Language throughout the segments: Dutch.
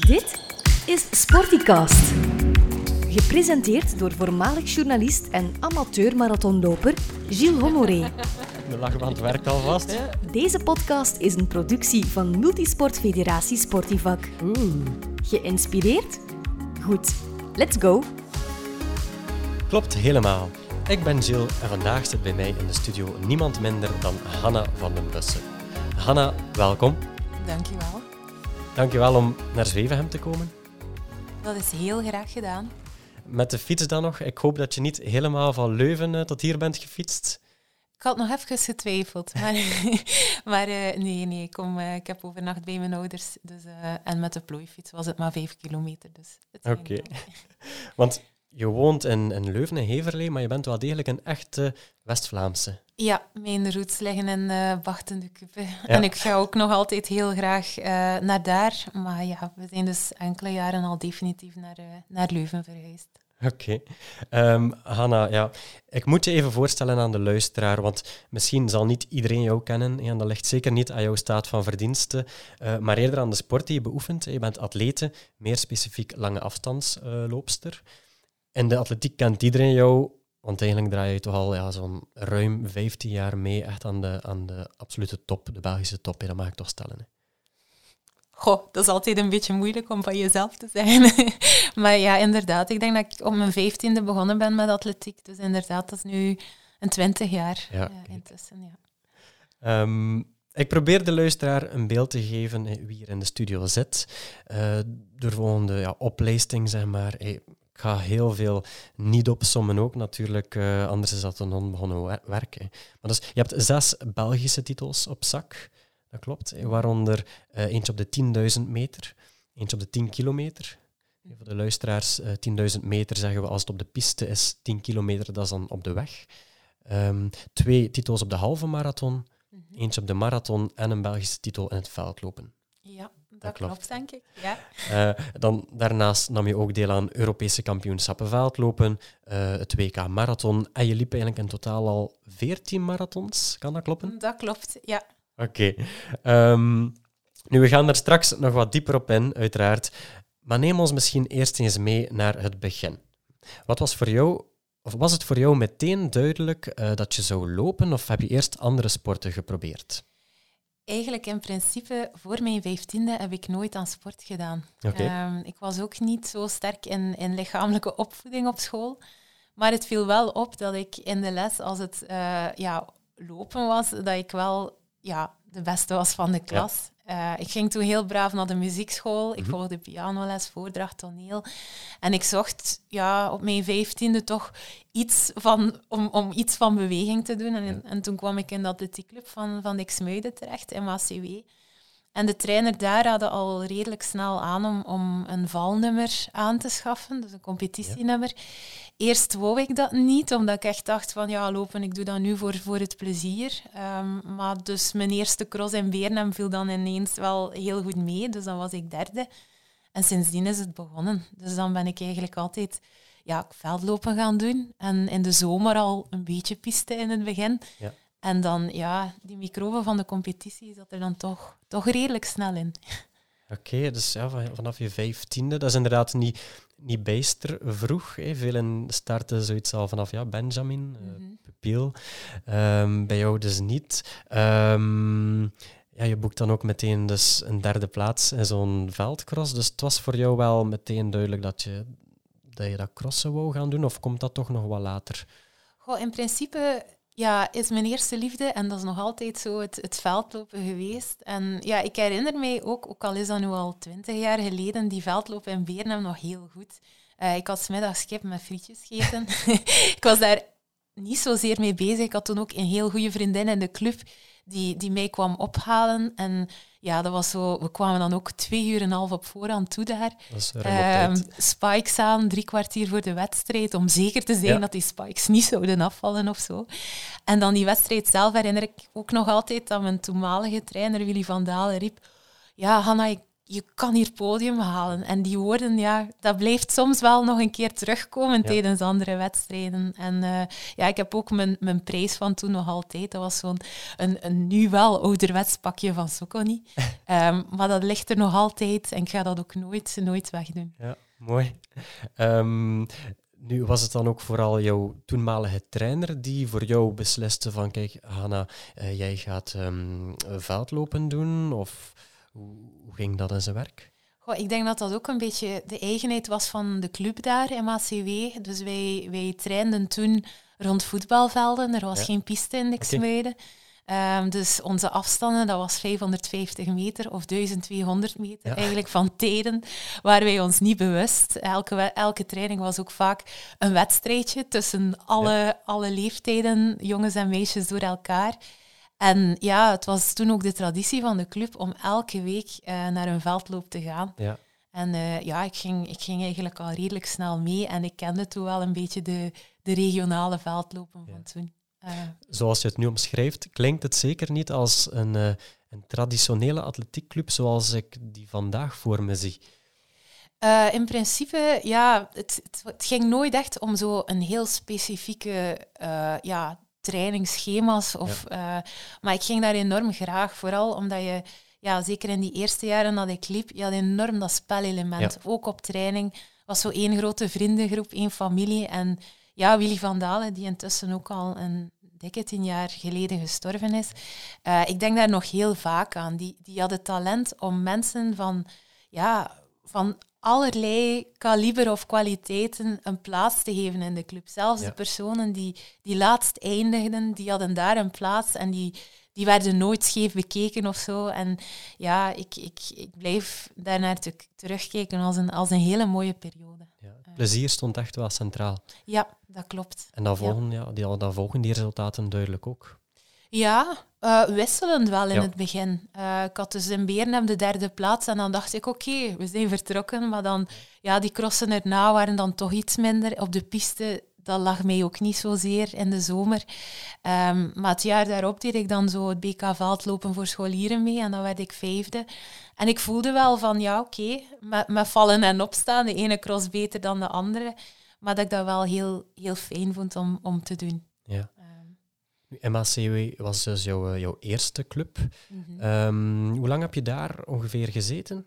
Dit is Sporticast. Gepresenteerd door voormalig journalist en amateur marathonloper Gilles Honoré. De lachband werkt alvast. Deze podcast is een productie van Multisport Federatie Sportivak. Geïnspireerd? Goed, let's go! Klopt helemaal. Ik ben Gilles en vandaag zit bij mij in de studio niemand minder dan Hanna van den Bussen. Hanna, welkom. Dankjewel. Dankjewel om naar Zwevenhem te komen. Dat is heel graag gedaan. Met de fiets dan nog. Ik hoop dat je niet helemaal van Leuven eh, tot hier bent gefietst. Ik had nog even getwijfeld, maar, maar eh, nee, nee. Ik, kom, eh, ik heb overnacht bij mijn ouders. Dus, en met de plooifiets was het maar vijf kilometer. Dus Oké. Want je woont in, in Leuven, in Heverlee, maar je bent wel degelijk een echte West-Vlaamse. Ja, mijn roots liggen in uh, Bachten de Kuppe. En ik ga ook nog altijd heel graag eh, naar daar. Maar ja, we zijn dus enkele jaren al definitief naar, eh, naar Leuven verhuisd. Oké. Ehm, Hanna, ja, ik moet je even voorstellen aan de luisteraar, want misschien zal niet iedereen jou kennen. En dat ligt zeker niet aan jouw staat van verdiensten, eh, maar eerder aan de sport die je beoefent. Je bent atlete, meer specifiek lange afstandsloopster. In de atletiek kent iedereen jou, want eigenlijk draai je toch al ja, zo'n ruim 15 jaar mee echt aan de, aan de absolute top, de Belgische top. hè, Dat mag ik toch stellen. Hè. Goh, dat is altijd een beetje moeilijk om van jezelf te zijn. maar ja, inderdaad. Ik denk dat ik op mijn vijftiende begonnen ben met atletiek. Dus inderdaad, dat is nu een twintig jaar Ja, intussen. Ja. Ehm, ik probeer de luisteraar een beeld te geven wie hier in de studio zit. Eh door volgende ja, oplijsting, zeg maar. Ga heel veel niet opsommen ook natuurlijk, eh, anders is dat een onbegonnen wer- werk. hè. Maar dus, je hebt zes Belgische titels op zak, dat klopt. eh, waaronder eh, eentje op de 10.000 meter, eentje op de 10 kilometer. Eh, Voor de luisteraars, eh 10.000 meter zeggen we als het op de piste is, 10 kilometer, dat is dan op de weg. Ehm, twee titels op de halve marathon, Mhm. eentje op de marathon en een Belgische titel in het veldlopen. Ja, dat, klopt. klopt, denk ik. Ja. Eh, dan, daarnaast nam je ook deel aan Europese kampioenschappen veldlopen, eh, het WK marathon en je liep eigenlijk in totaal al 14 marathons. Kan dat kloppen? Dat klopt, ja. Oké. Ehm, nu, we gaan er straks nog wat dieper op in, uiteraard. Maar neem ons misschien eerst eens mee naar het begin. Wat was voor jou, of was het voor jou meteen duidelijk eh, dat je zou lopen, of heb je eerst andere sporten geprobeerd? Eigenlijk in principe, voor mijn vijftiende heb ik nooit aan sport gedaan. Ehm, ik was ook niet zo sterk in, in lichamelijke opvoeding op school. Maar het viel wel op dat ik in de les, als het eh, ja, lopen was, dat ik wel ja, de beste was van de klas. Eh, ik ging toen heel braaf naar de muziekschool. Ik Mhm. volgde pianoles, voordracht, toneel. En ik zocht ja, op mijn vijftiende toch iets van, om, om iets van beweging te doen. En, Ja. en toen kwam ik in de atletiekclub van, van de Xmuiden terecht, in MACW. En de trainer daar hadden al redelijk snel aan om, om een valnummer aan te schaffen, dus een competitienummer. Eerst wou ik dat niet, omdat ik echt dacht van ja, lopen, ik doe dat nu voor, voor het plezier. Ehm, maar dus mijn eerste cross in Beernem viel dan ineens wel heel goed mee, dus dan was ik derde. En sindsdien is het begonnen. Dus dan ben ik eigenlijk altijd ja, veldlopen gaan doen. En in de zomer al een beetje piste in het begin. Ja. En dan, ja, die microbe van de competitie zat er dan toch, toch redelijk snel in. Oké, dus ja, van- vanaf je vijftiende, dat is inderdaad niet, niet bijster vroeg. Hè. Velen starten zoiets al vanaf ja, Benjamin, eh, Mhm. pupil. Ehm, bij jou dus niet. Ehm, ja, je boekt dan ook meteen dus een derde plaats in zo'n veldcross. Dus het was voor jou wel meteen duidelijk dat je dat, je dat crossen wou gaan doen, of komt dat toch nog wat later? Goh, in principe ja, is mijn eerste liefde, en dat is nog altijd zo, het, het veldlopen geweest. En ja, ik herinner mij ook, ook al is dat nu al twintig jaar geleden, die veldlopen in Beernem nog heel goed. Eh, ik had 's middags kip met frietjes gegeten. ik was daar niet zozeer mee bezig. Ik had toen ook een heel goede vriendin in de club die, die mij kwam ophalen. En ja, dat was zo... We kwamen dan ook twee uur en een half op voorhand toe daar. Ehm, spikes aan, drie kwartier voor de wedstrijd, om zeker te zijn Ja. dat die spikes niet zouden afvallen of zo. En dan die wedstrijd zelf herinner ik ook nog altijd dat mijn toenmalige trainer Willy van Dalen riep ja, Hanna, ik- je kan hier podium halen. En die woorden, ja, dat blijft soms wel nog een keer terugkomen tijdens andere wedstrijden. En uh, ja, ik heb ook mijn, mijn prijs van toen nog altijd. Dat was zo'n een, een nu wel ouderwets pakje van Soconi. um, maar dat ligt er nog altijd en ik ga dat ook nooit, nooit wegdoen. Ja, mooi. Um, nu was het dan ook vooral jouw toenmalige trainer die voor jou besliste van kijk, Hanna, uh, jij gaat um, veldlopen doen of hoe, hoe ging dat in zijn werk? Goh, ik denk dat dat ook een beetje de eigenheid was van de club daar in MACW. Dus wij, wij trainden toen rond voetbalvelden. Er was geen piste in Dixmuiden. Um, dus onze afstanden, dat was 550 meter of 1200 meter eigenlijk van tijden, waar wij ons niet bewust. Elke, elke training was ook vaak een wedstrijdje tussen alle, alle leeftijden, jongens en meisjes door elkaar. En ja, het was toen ook de traditie van de club om elke week uh, naar een veldloop te gaan. Ja. En uh, ja, ik ging, ik ging eigenlijk al redelijk snel mee en ik kende toen wel een beetje de, de regionale veldlopen van toen. Uh. Zoals je het nu omschrijft, klinkt het zeker niet als een, een traditionele atletiekclub zoals ik die vandaag voor me zie. in principe, ja, het, het, het, ging nooit echt om zo een heel specifieke ja, trainingsschema's. Of, eh, maar ik ging daar enorm graag, vooral omdat je, ja, zeker in die eerste jaren dat ik liep, je had enorm dat spelelement. Ook op training was zo één grote vriendengroep, één familie. En ja, Willy van Dalen, die intussen ook al een dikke tien jaar geleden gestorven is. Uh, ik denk daar nog heel vaak aan. Die, die had het talent om mensen van, ja, van allerlei kaliber of kwaliteiten een plaats te geven in de club. Zelfs de personen die, die laatst eindigden, die hadden daar een plaats en die, die werden nooit scheef bekeken of zo. En ja, ik, ik, ik blijf daarnaar te, terugkijken als een, als een hele mooie periode. Ja, plezier stond echt wel centraal. Ja, dat klopt. En dan volgen, ja. die, dan volgen die resultaten duidelijk ook. Ja, uh, wisselend wel in het begin. Uh, ik had dus in Beernem de derde plaats en dan dacht ik, oké, we zijn vertrokken. Maar dan, ja, die crossen erna waren dan toch iets minder. Op de piste, dat lag mij ook niet zozeer in de zomer. Um, maar het jaar daarop deed ik dan zo het BK veldlopen voor scholieren mee en dan werd ik vijfde. En ik voelde wel van, ja, oké, met, met vallen en opstaan, de ene cross beter dan de andere. Maar dat ik dat wel heel, heel fijn vond om, om te doen. Ja. MACW was dus jouw, eh, jouw eerste club. Mhm. Ehm, hoe lang heb je daar ongeveer gezeten?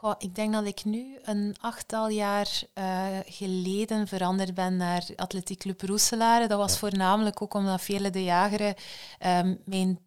Goh, ik denk dat ik nu een achttal jaar uh, geleden veranderd ben naar Atletiek Club Roeselare. Dat was voornamelijk ook omdat Vele de Jageren, um, mijn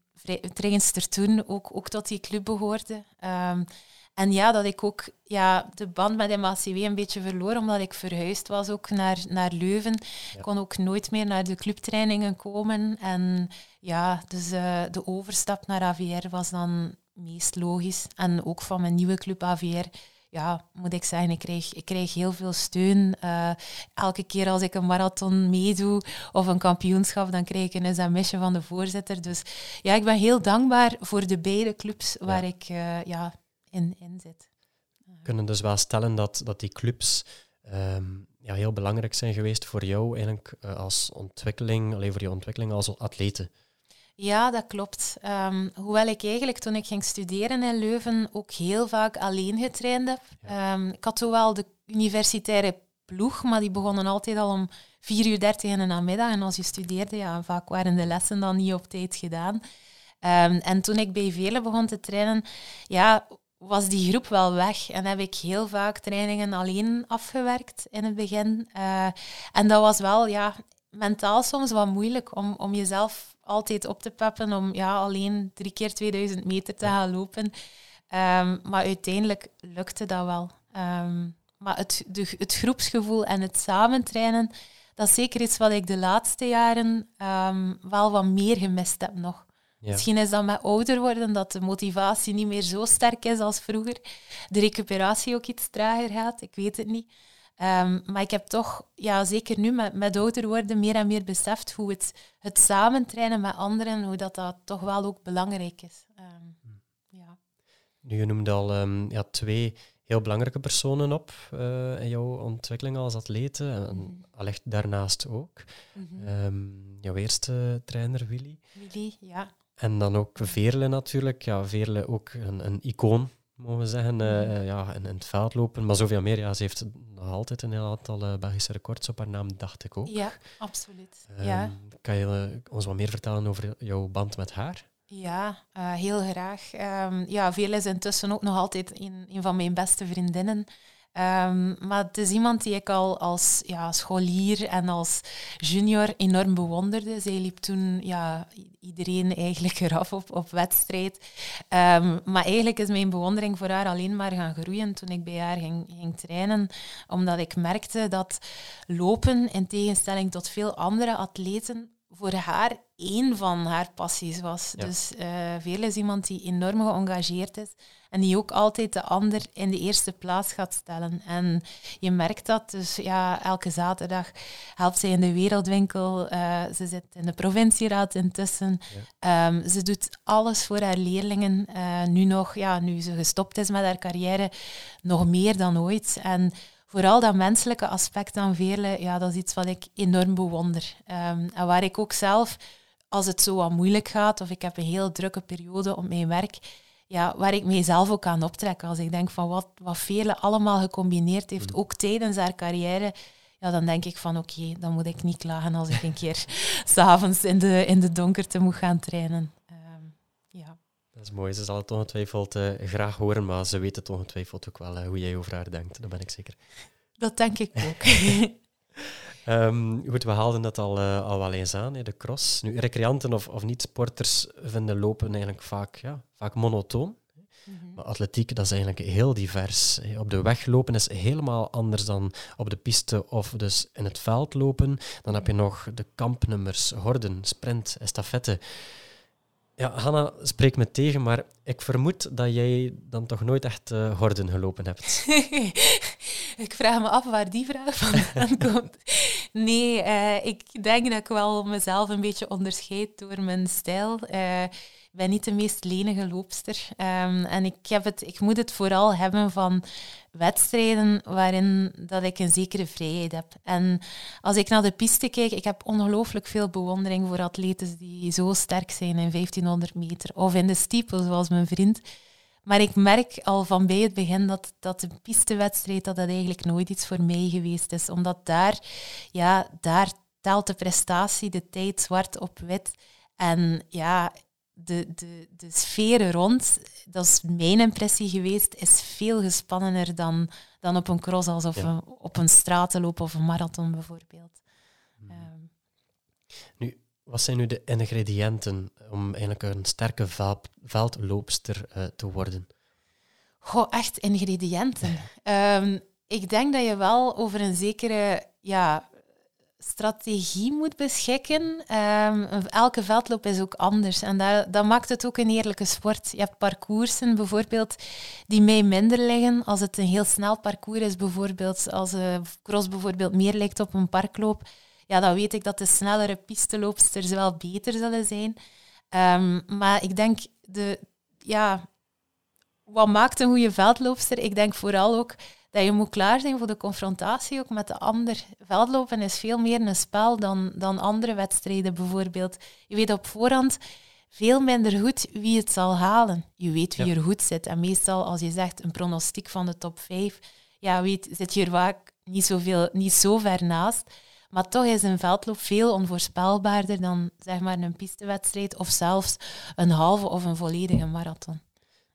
trainster toen, ook, ook tot die club behoorde. Um, en ja, dat ik ook ja, de band met MACW een beetje verloor, omdat ik verhuisd was ook naar, naar Leuven. Ik kon ook nooit meer naar de clubtrainingen komen. En ja, dus uh, de overstap naar AVR was dan meest logisch. En ook van mijn nieuwe club AVR ja, moet ik zeggen, ik krijg, ik krijg heel veel steun. Uh, elke keer als ik een marathon meedoe of een kampioenschap, dan krijg ik een sms'je van de voorzitter. Dus ja, ik ben heel dankbaar voor de beide clubs waar ik uh, ja, in, in zit. We kunnen dus wel stellen dat, dat die clubs ehm, ja, heel belangrijk zijn geweest voor jou eigenlijk uh, als ontwikkeling, alleen voor je ontwikkeling als atlete. Ja, dat klopt. Um, hoewel ik eigenlijk toen ik ging studeren in Leuven ook heel vaak alleen getraind heb. Um, ik had wel de universitaire ploeg, maar die begonnen altijd al om 4 uur 30 in de namiddag. En als je studeerde, ja, vaak waren de lessen dan niet op tijd gedaan. Um, en toen ik bij Velen begon te trainen, ja, was die groep wel weg. En heb ik heel vaak trainingen alleen afgewerkt in het begin. Uh, en dat was wel ja, mentaal soms wat moeilijk om, om jezelf altijd op te peppen om ja, alleen drie keer 2000 meter te gaan lopen. Um, maar uiteindelijk lukte dat wel. Um, maar het, de, het groepsgevoel en het samen trainen, dat is zeker iets wat ik de laatste jaren um, wel wat meer gemist heb nog. Misschien is dat met ouder worden dat de motivatie niet meer zo sterk is als vroeger. De recuperatie ook iets trager gaat, ik weet het niet. Um, maar ik heb toch, ja, zeker nu met, met ouder worden, meer en meer beseft hoe het, het samen trainen met anderen, hoe dat, dat toch wel ook belangrijk is. Um, ja. Nu, je noemde al um, ja, twee heel belangrijke personen op uh, in jouw ontwikkeling als atlete, en mm. allicht daarnaast ook. Mm -hmm. jouw eerste trainer, Willy. Willy, ja. En dan ook Veerle natuurlijk. Ja, Veerle ook een, een icoon mogen we zeggen, uh, ja, in, in, het veld lopen. Maar zoveel meer, ja, ze heeft nog altijd een heel aantal uh, Belgische records op haar naam, dacht ik ook. Ja, absoluut. Um, ja. Kan je ons wat meer vertellen over jouw band met haar? Ja, heel graag. Um, ja, veel is intussen ook nog altijd een, een van mijn beste vriendinnen. Um, maar het is iemand die ik al als ja, scholier en als junior enorm bewonderde. Zij liep toen ja, iedereen eigenlijk eraf op, op wedstrijd. Um, maar eigenlijk is mijn bewondering voor haar alleen maar gaan groeien toen ik bij haar ging, ging trainen. Omdat ik merkte dat lopen, in tegenstelling tot veel andere atleten, voor haar één van haar passies was. Dus uh, Veel is iemand die enorm geëngageerd is en die ook altijd de ander in de eerste plaats gaat stellen. En je merkt dat. Dus ja, elke zaterdag helpt zij in de wereldwinkel. Uh, ze zit in de provincieraad intussen. Um, ze doet alles voor haar leerlingen. Uh, nu nog, ja, nu ze gestopt is met haar carrière, nog meer dan ooit. En vooral dat menselijke aspect aan Veerle, ja, dat is iets wat ik enorm bewonder. Um, en waar ik ook zelf, als het zo wat moeilijk gaat, of ik heb een heel drukke periode op mijn werk, ja, waar ik mezelf ook aan optrek. Als ik denk van wat, wat Veerle allemaal gecombineerd heeft, mm. ook tijdens haar carrière, ja, dan denk ik van oké, dan moet ik niet klagen als ik een keer s'avonds in de, in de donkerte moet gaan trainen. Um, ja. Dat is mooi. Ze zal het ongetwijfeld uh, graag horen, maar ze weet het ongetwijfeld ook wel uh, hoe jij over haar denkt. Dat ben ik zeker. Dat denk ik ook. um, goed, we haalden dat al, uh, al wel eens aan, hè, de cross. Nu, recreanten of, of niet-sporters vinden lopen eigenlijk vaak, ja, vaak monotoon. Mhm. Maar atletiek, dat is eigenlijk heel divers. Op de weg lopen is helemaal anders dan op de piste of dus in het veld lopen. Dan heb je nog de kampnummers, horden, sprint, estafette. Ja, Hanna spreekt me tegen, maar ik vermoed dat jij dan toch nooit echt uh, horden gelopen hebt. ik vraag me af waar die vraag vandaan komt. Nee, uh, ik denk dat ik wel mezelf een beetje onderscheid door mijn stijl. Ik ben niet de meest lenige loopster. Um, en ik, heb het, ik moet het vooral hebben van wedstrijden waarin dat ik een zekere vrijheid heb. En als ik naar de piste kijk, ik heb ongelooflijk veel bewondering voor atleten die zo sterk zijn in 1500 meter of in de stiepel, zoals mijn vriend. Maar ik merk al van bij het begin dat, dat de pistewedstrijd dat dat eigenlijk nooit iets voor mij geweest is. Omdat daar, ja, daar telt de prestatie, de tijd zwart op wit. En ja, de, de, de sfeer rond, dat is mijn impressie geweest, is veel gespannener dan, dan op een cross, alsof ja. op een stratenloop of een marathon bijvoorbeeld. Um. Nu, wat zijn nu de ingrediënten om eigenlijk een sterke veld, veldloopster uh, te worden? Goh, echt ingrediënten. um, ik denk dat je wel over een zekere ja, strategie moet beschikken. Um, elke veldloop is ook anders en dat, maakt het ook een eerlijke sport. Je hebt parcoursen bijvoorbeeld die mij minder liggen. Als het een heel snel parcours is, bijvoorbeeld als een cross bijvoorbeeld meer lijkt op een parkloop, ja, dan weet ik dat de snellere pisteloopsters wel beter zullen zijn. Um, maar ik denk, de, ja, wat maakt een goede veldloopster? Ik denk vooral ook dat je moet klaar zijn voor de confrontatie ook met de ander. Veldlopen is veel meer een spel dan, dan andere wedstrijden bijvoorbeeld. Je weet op voorhand veel minder goed wie het zal halen. Je weet wie er goed zit. En meestal als je zegt een pronostiek van de top 5, ja, weet, zit je er vaak niet, zoveel, niet zo ver naast. Maar toch is een veldloop veel onvoorspelbaarder dan zeg maar, een pistewedstrijd of zelfs een halve of een volledige marathon.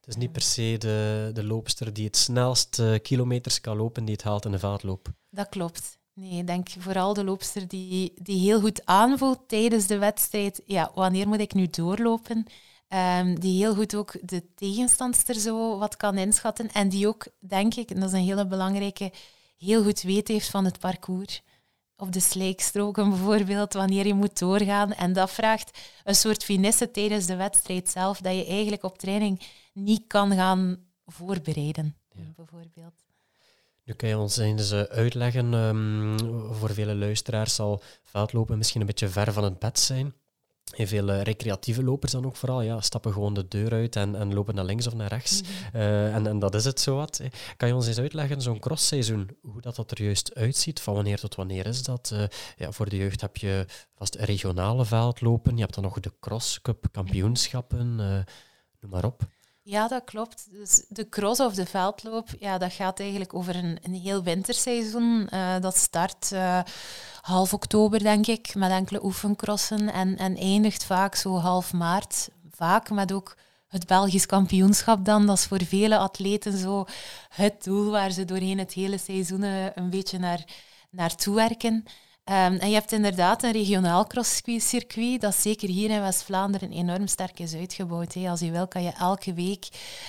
Is niet per se de, de loopster die het snelst kilometers kan lopen, die het haalt in de veldloop. Dat klopt. Nee, ik denk vooral de loopster die, die heel goed aanvoelt tijdens de wedstrijd. Ja, wanneer moet ik nu doorlopen? Um, die heel goed ook de tegenstandster zo wat kan inschatten. En die ook, denk ik, en dat is een hele belangrijke, heel goed weet heeft van het parcours. Op de slijkstroken bijvoorbeeld, wanneer je moet doorgaan. En dat vraagt een soort finesse tijdens de wedstrijd zelf, dat je eigenlijk op training niet kan gaan voorbereiden, bijvoorbeeld. Nu kan je ons eens uitleggen, um, voor vele luisteraars zal veldlopen misschien een beetje ver van het bed zijn. Heel veel uh, recreatieve lopers dan ook vooral, ja, stappen gewoon de deur uit en, en lopen naar links of naar rechts. Mhm. uh, en, en dat is het zo wat. Kan je ons eens uitleggen, zo'n crossseizoen, hoe dat, dat er juist uitziet? Van wanneer tot wanneer is dat? Uh, ja, voor de jeugd heb je vast regionale veldlopen, je hebt dan nog de Cross Cup kampioenschappen, noem maar op. Ja, dat klopt. Dus de cross of de veldloop, ja, dat gaat eigenlijk over een, een heel winterseizoen. Uh, dat start uh, half oktober, denk ik, met enkele oefencrossen en, en eindigt vaak zo half maart. Vaak met ook het Belgisch kampioenschap dan. Dat is voor vele atleten zo het doel waar ze doorheen het hele seizoen eh, een beetje naar, naartoe werken. Um, en je hebt inderdaad een regionaal crosscircuit dat zeker hier in West-Vlaanderen enorm sterk is uitgebouwd. Als je wil, kan je elke week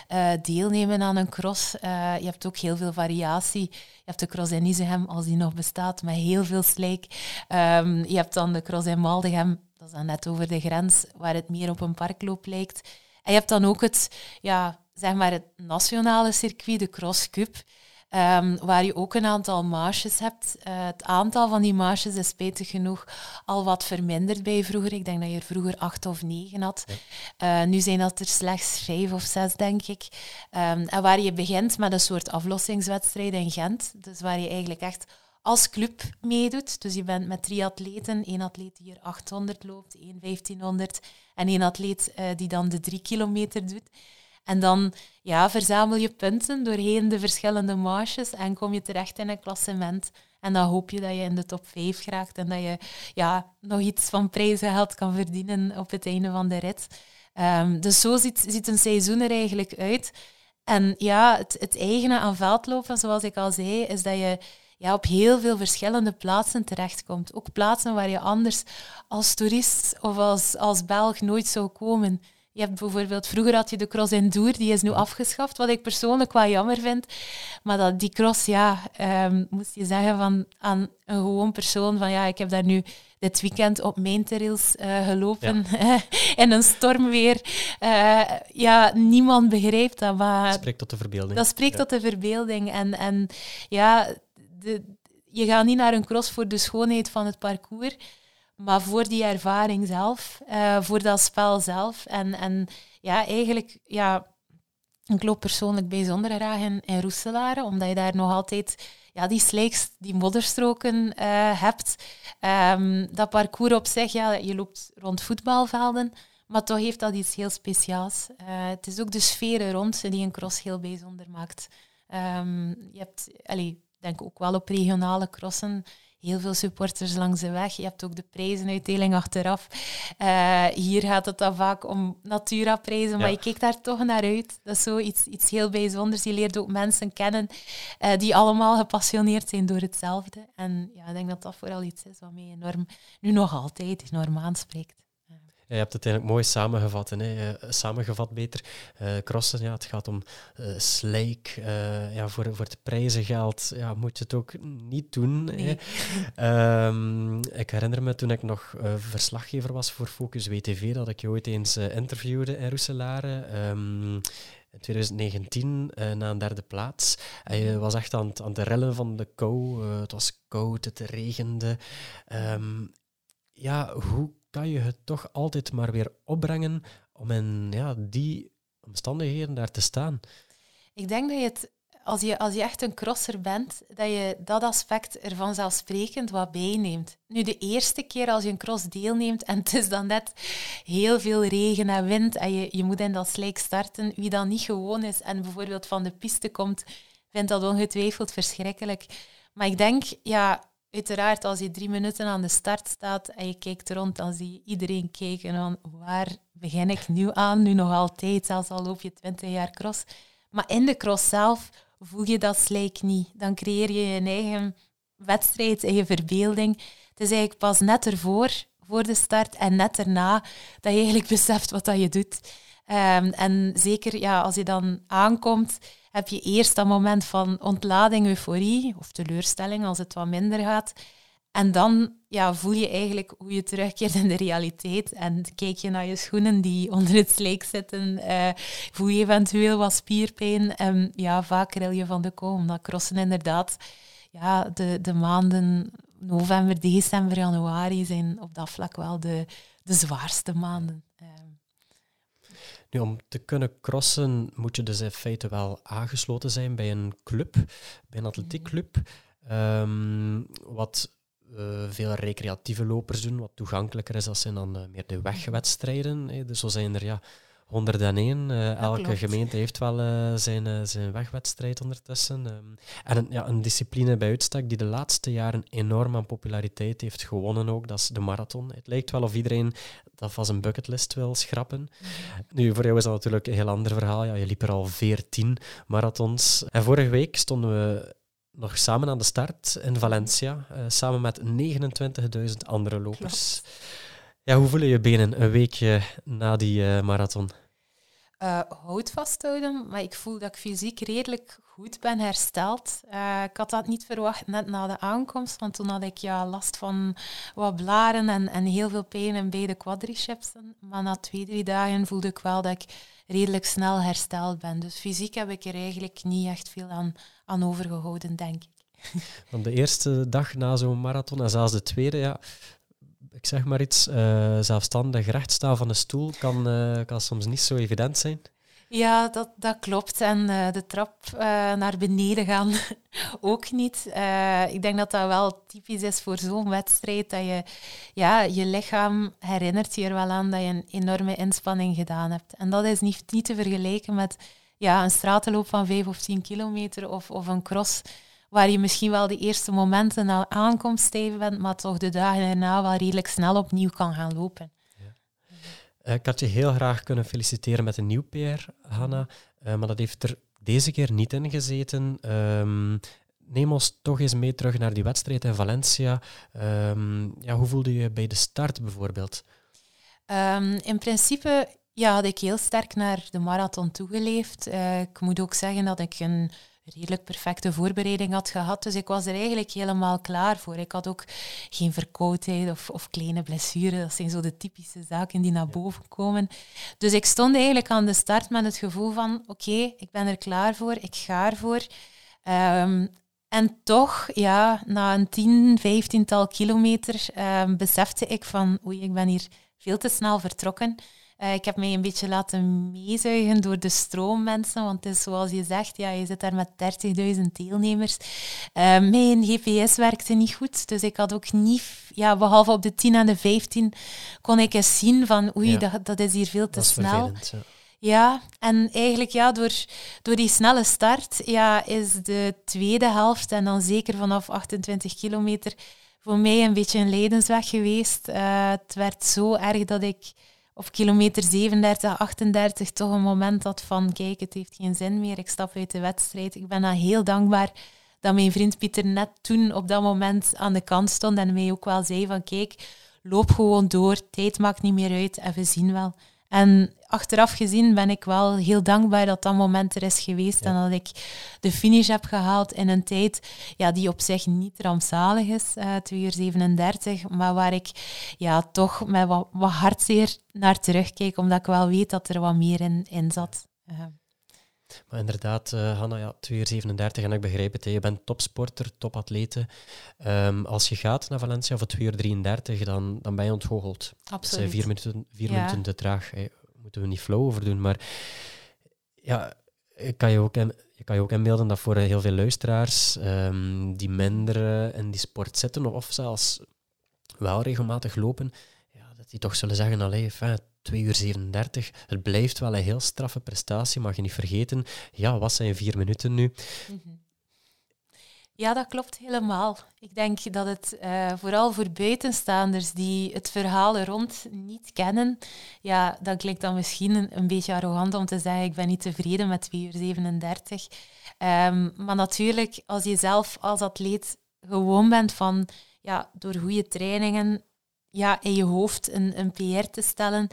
uh, deelnemen aan een cross. Uh, je hebt ook heel veel variatie. Je hebt de cross in Isegem, als die nog bestaat, met heel veel slijk. Um, je hebt dan de cross in Maldegem, dat is dan net over de grens, waar het meer op een parkloop lijkt. En je hebt dan ook het, ja, zeg maar het nationale circuit, de Cross Cup. Um, waar je ook een aantal marges hebt. Uh, het aantal van die marges is spijtig genoeg al wat verminderd bij vroeger. Ik denk dat je er vroeger acht of negen had. Uh, nu zijn dat er slechts vijf of zes, denk ik. Um, en waar je begint met een soort aflossingswedstrijd in Gent. Dus waar je eigenlijk echt als club meedoet. Dus je bent met drie atleten. één atleet die hier 800 loopt, één 1500 en één atleet uh, die dan de drie kilometer doet. En dan ja, verzamel je punten doorheen de verschillende marches en kom je terecht in een klassement. En dan hoop je dat je in de top 5 geraakt en dat je ja, nog iets van prijzengeld kan verdienen op het einde van de rit. Um, dus zo ziet, ziet een seizoen er eigenlijk uit. En ja, het, het eigene aan veldlopen, zoals ik al zei, is dat je ja, op heel veel verschillende plaatsen terechtkomt. Ook plaatsen waar je anders als toerist of als, als Belg nooit zou komen. Je hebt bijvoorbeeld, vroeger had je de cross Endur, die is nu afgeschaft, wat ik persoonlijk wel jammer vind. Maar dat, die cross, ja, um, moest je zeggen van, aan een gewoon persoon van ja, ik heb daar nu dit weekend op mijn trails uh, gelopen in een stormweer. Uh, ja, niemand begrijpt dat. Maar dat spreekt tot de verbeelding. Dat spreekt tot de verbeelding. En, en ja, de, je gaat niet naar een cross voor de schoonheid van het parcours, maar voor die ervaring zelf, uh, voor dat spel zelf. En, en ja, eigenlijk, ja, ik loop persoonlijk bijzonder graag in, in omdat je daar nog altijd ja, die slijks, die modderstroken uh, hebt. Um, dat parcours op zich, ja, je loopt rond voetbalvelden, maar toch heeft dat iets heel speciaals. Uh, het is ook de sfeer er rond die een cross heel bijzonder maakt. Um, je hebt, allee, denk ook wel op regionale crossen heel veel supporters langs de weg. Je hebt ook de prijzenuitdeling achteraf. Uh, hier gaat het dan vaak om Natura-prijzen, maar je kijkt daar toch naar uit. Dat is zo iets, iets heel bijzonders. Je leert ook mensen kennen uh, die allemaal gepassioneerd zijn door hetzelfde. En ja, ik denk dat dat vooral iets is wat mij enorm, nu nog altijd enorm aanspreekt. Je hebt het eigenlijk mooi samengevat. Hè? Eh, samengevat beter. Uh, crossen, ja, het gaat om uh, slijk. Uh, ja, voor, voor het prijzengeld ja, moet je het ook niet doen. Nee. Um, ik herinner me toen ik nog verslaggever was voor Focus WTV, dat ik je ooit eens interviewde in Roeselare. Um, in 2019 uh, na een derde plaats. En je was echt aan, aan het rellen van de kou. Uh, het was koud, het regende. Um, ja, hoe kan je het toch altijd maar weer opbrengen om in ja, die omstandigheden daar te staan? Ik denk dat je het, als je, als je echt een crosser bent, dat je dat aspect er vanzelfsprekend wat bijneemt. Nu, de eerste keer als je een cross deelneemt en het is dan net heel veel regen en wind en je, je moet in dat slijk starten, wie dan niet gewoon is en bijvoorbeeld van de piste komt, vindt dat ongetwijfeld verschrikkelijk. Maar ik denk, ja, uiteraard, als je drie minuten aan de start staat en je kijkt rond, dan zie je iedereen kijken van waar begin ik nu aan? Nu nog altijd, zelfs al loop je twintig jaar cross. Maar in de cross zelf voel je dat slijk niet. Dan creëer je je eigen wedstrijd, je verbeelding. Het is eigenlijk pas net ervoor, voor de start en net erna, dat je eigenlijk beseft wat dat je doet. Um, en zeker ja, als je dan aankomt, heb je eerst dat moment van ontlading, euforie of teleurstelling als het wat minder gaat. En dan ja, voel je eigenlijk hoe je terugkeert in de realiteit. En kijk je naar je schoenen die onder het slijk zitten. Uh, voel je eventueel wat spierpijn. En ja, vaak ril je van de kou. Omdat crossen inderdaad ja, de, de maanden november, december, januari zijn op dat vlak wel de, de zwaarste maanden. Nu, om te kunnen crossen moet je dus in feite wel aangesloten zijn bij een club, bij een atletiekclub. Um, wat uh, veel recreatieve lopers doen, wat toegankelijker is. Dat zijn dan uh, meer de wegwedstrijden. Hè. Dus zo zijn er ja, 101. Uh, elke klopt. gemeente heeft wel uh, zijn, uh, zijn wegwedstrijd ondertussen. Um, en een, ja, een discipline bij uitstek die de laatste jaren enorm aan populariteit heeft gewonnen ook, dat is de marathon. Het lijkt wel of iedereen dat van zijn bucketlist wil schrappen. Mm -hmm. Nu, voor jou is dat natuurlijk een heel ander verhaal. Ja, je liep er al 14 marathons. En vorige week stonden we nog samen aan de start in Valencia, samen met 29.000 andere lopers. Klopt. Ja, hoe voelen je benen een weekje na die uh, marathon? Uh, hout vasthouden, maar ik voel dat ik fysiek redelijk goed ben hersteld. Uh, ik had dat niet verwacht net na de aankomst, want toen had ik ja, last van wat blaren en, en heel veel pijn in beide quadricepsen. Maar na twee, drie dagen voelde ik wel dat ik redelijk snel hersteld ben. Dus fysiek heb ik er eigenlijk niet echt veel aan, aan overgehouden, denk ik. Want de eerste dag na zo'n marathon en zelfs de tweede, ja, ik zeg maar iets, uh, zelfstandig rechtstaan van een stoel kan, uh, kan soms niet zo evident zijn. Ja, dat, dat klopt. En uh, de trap naar beneden gaan ook niet. ik denk dat dat wel typisch is voor zo'n wedstrijd. Dat je, ja, je lichaam herinnert je er wel aan dat je een enorme inspanning gedaan hebt. En dat is niet, niet te vergelijken met ja, een stratenloop van 5 of 10 kilometer of, of een cross waar je misschien wel de eerste momenten na aankomst stijf bent, maar toch de dagen erna wel redelijk snel opnieuw kan gaan lopen. Ja. Uh, ik had je heel graag kunnen feliciteren met een nieuw PR, Hanna, uh, maar dat heeft er deze keer niet in gezeten. Um, neem ons toch eens mee terug naar die wedstrijd in Valencia. Um, ja, hoe voelde je bij de start bijvoorbeeld? Um, in principe ja, had ik heel sterk naar de marathon toegeleefd. Uh, ik moet ook zeggen dat ik een redelijk perfecte voorbereiding had gehad. Dus ik was er eigenlijk helemaal klaar voor. Ik had ook geen verkoudheid of, of kleine blessures. Dat zijn zo de typische zaken die naar boven komen. Dus ik stond eigenlijk aan de start met het gevoel van oké, ik ben er klaar voor, ik ga ervoor. Um, en toch, ja, na een tien, vijftiental kilometer um, besefte ik van oei, ik ben hier veel te snel vertrokken. Uh, ik heb mij een beetje laten meezuigen door de stroommensen, want het is zoals je zegt, ja, je zit daar met 30.000 deelnemers. Uh, mijn GPS werkte niet goed, dus ik had ook niet, ja, behalve op de 10 en de 15, kon ik eens zien van oei, ja. dat, dat is hier veel te snel. Ja. Ja, en eigenlijk ja, door, door die snelle start ja, is de tweede helft, en dan zeker vanaf 28 kilometer, voor mij een beetje een leidensweg geweest. Uh, het werd zo erg dat ik op kilometer 37, 38 toch een moment had van kijk, het heeft geen zin meer, ik stap uit de wedstrijd. Ik ben dan heel dankbaar dat mijn vriend Pieter net toen op dat moment aan de kant stond en mij ook wel zei van kijk, loop gewoon door, tijd maakt niet meer uit en we zien wel. En achteraf gezien ben ik wel heel dankbaar dat dat moment er is geweest en dat ik de finish heb gehaald in een tijd ja, die op zich niet rampzalig is, uh, 2 uur 37, maar waar ik ja, toch met wat, wat hartzeer naar terugkijk, omdat ik wel weet dat er wat meer in, in zat. Uh. Maar inderdaad, uh, Hanna, ja, 2 uur 37 en ik begrijp het. Hè. Je bent topsporter, topatlete. Um, als je gaat naar Valencia voor 2 uur 33, dan, dan ben je ontgoocheld. Absoluut. Dat zijn vier minuten, vier ja. minuten te traag. Hè. Moeten we niet flow over doen. Maar ja, kan je ook, kan je ook inbeelden dat voor heel veel luisteraars um, die minder uh, in die sport zitten, of zelfs wel regelmatig lopen, ja, dat die toch zullen zeggen, allee, fijn, 2 uur 37. Het blijft wel een heel straffe prestatie, mag je niet vergeten. Ja, wat zijn vier minuten nu? -hmm. Ja, dat klopt helemaal. Ik denk dat het uh, vooral voor buitenstaanders die het verhaal er rond niet kennen, ja, dat klinkt dan misschien een, een, beetje arrogant om te zeggen ik ben niet tevreden met 2 uur 37. Um, maar natuurlijk, als je zelf als atleet gewoon bent van ja, door goede trainingen ja, in je hoofd een, een PR te stellen.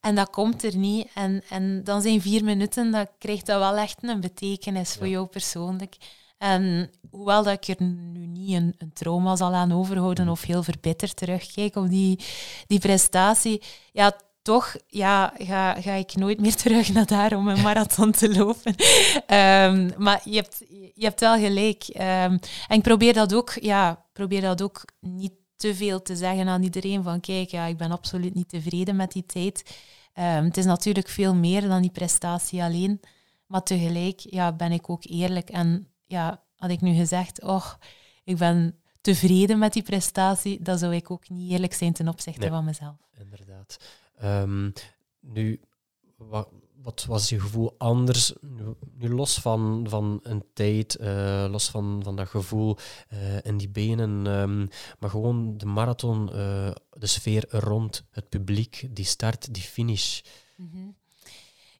En dat komt er niet. En, en dan zijn vier minuten, dat krijgt dat wel echt een betekenis voor jou persoonlijk. En hoewel dat ik er nu niet een, een trauma zal aan overhouden of heel verbitterd terugkijk op die, die prestatie, ja, toch ja, ga, ga ik nooit meer terug naar daar om een marathon te lopen. Um, maar je hebt, je hebt wel gelijk. Um, en ik probeer dat ook, ja, probeer dat ook niet te veel te zeggen aan iedereen van kijk, ja, ik ben absoluut niet tevreden met die tijd. Het is natuurlijk veel meer dan die prestatie alleen. Maar tegelijk ja, ben ik ook eerlijk. En ja, had ik nu gezegd, oh, ik ben tevreden met die prestatie, dan zou ik ook niet eerlijk zijn ten opzichte nee, van mezelf. Inderdaad. Um, nu, wat, wat was je gevoel anders? Nu, los van, van een tijd, uh, los van, van dat gevoel uh, in die benen, um, maar gewoon de marathon, uh, de sfeer rond, het publiek, die start, die finish. Mm -hmm.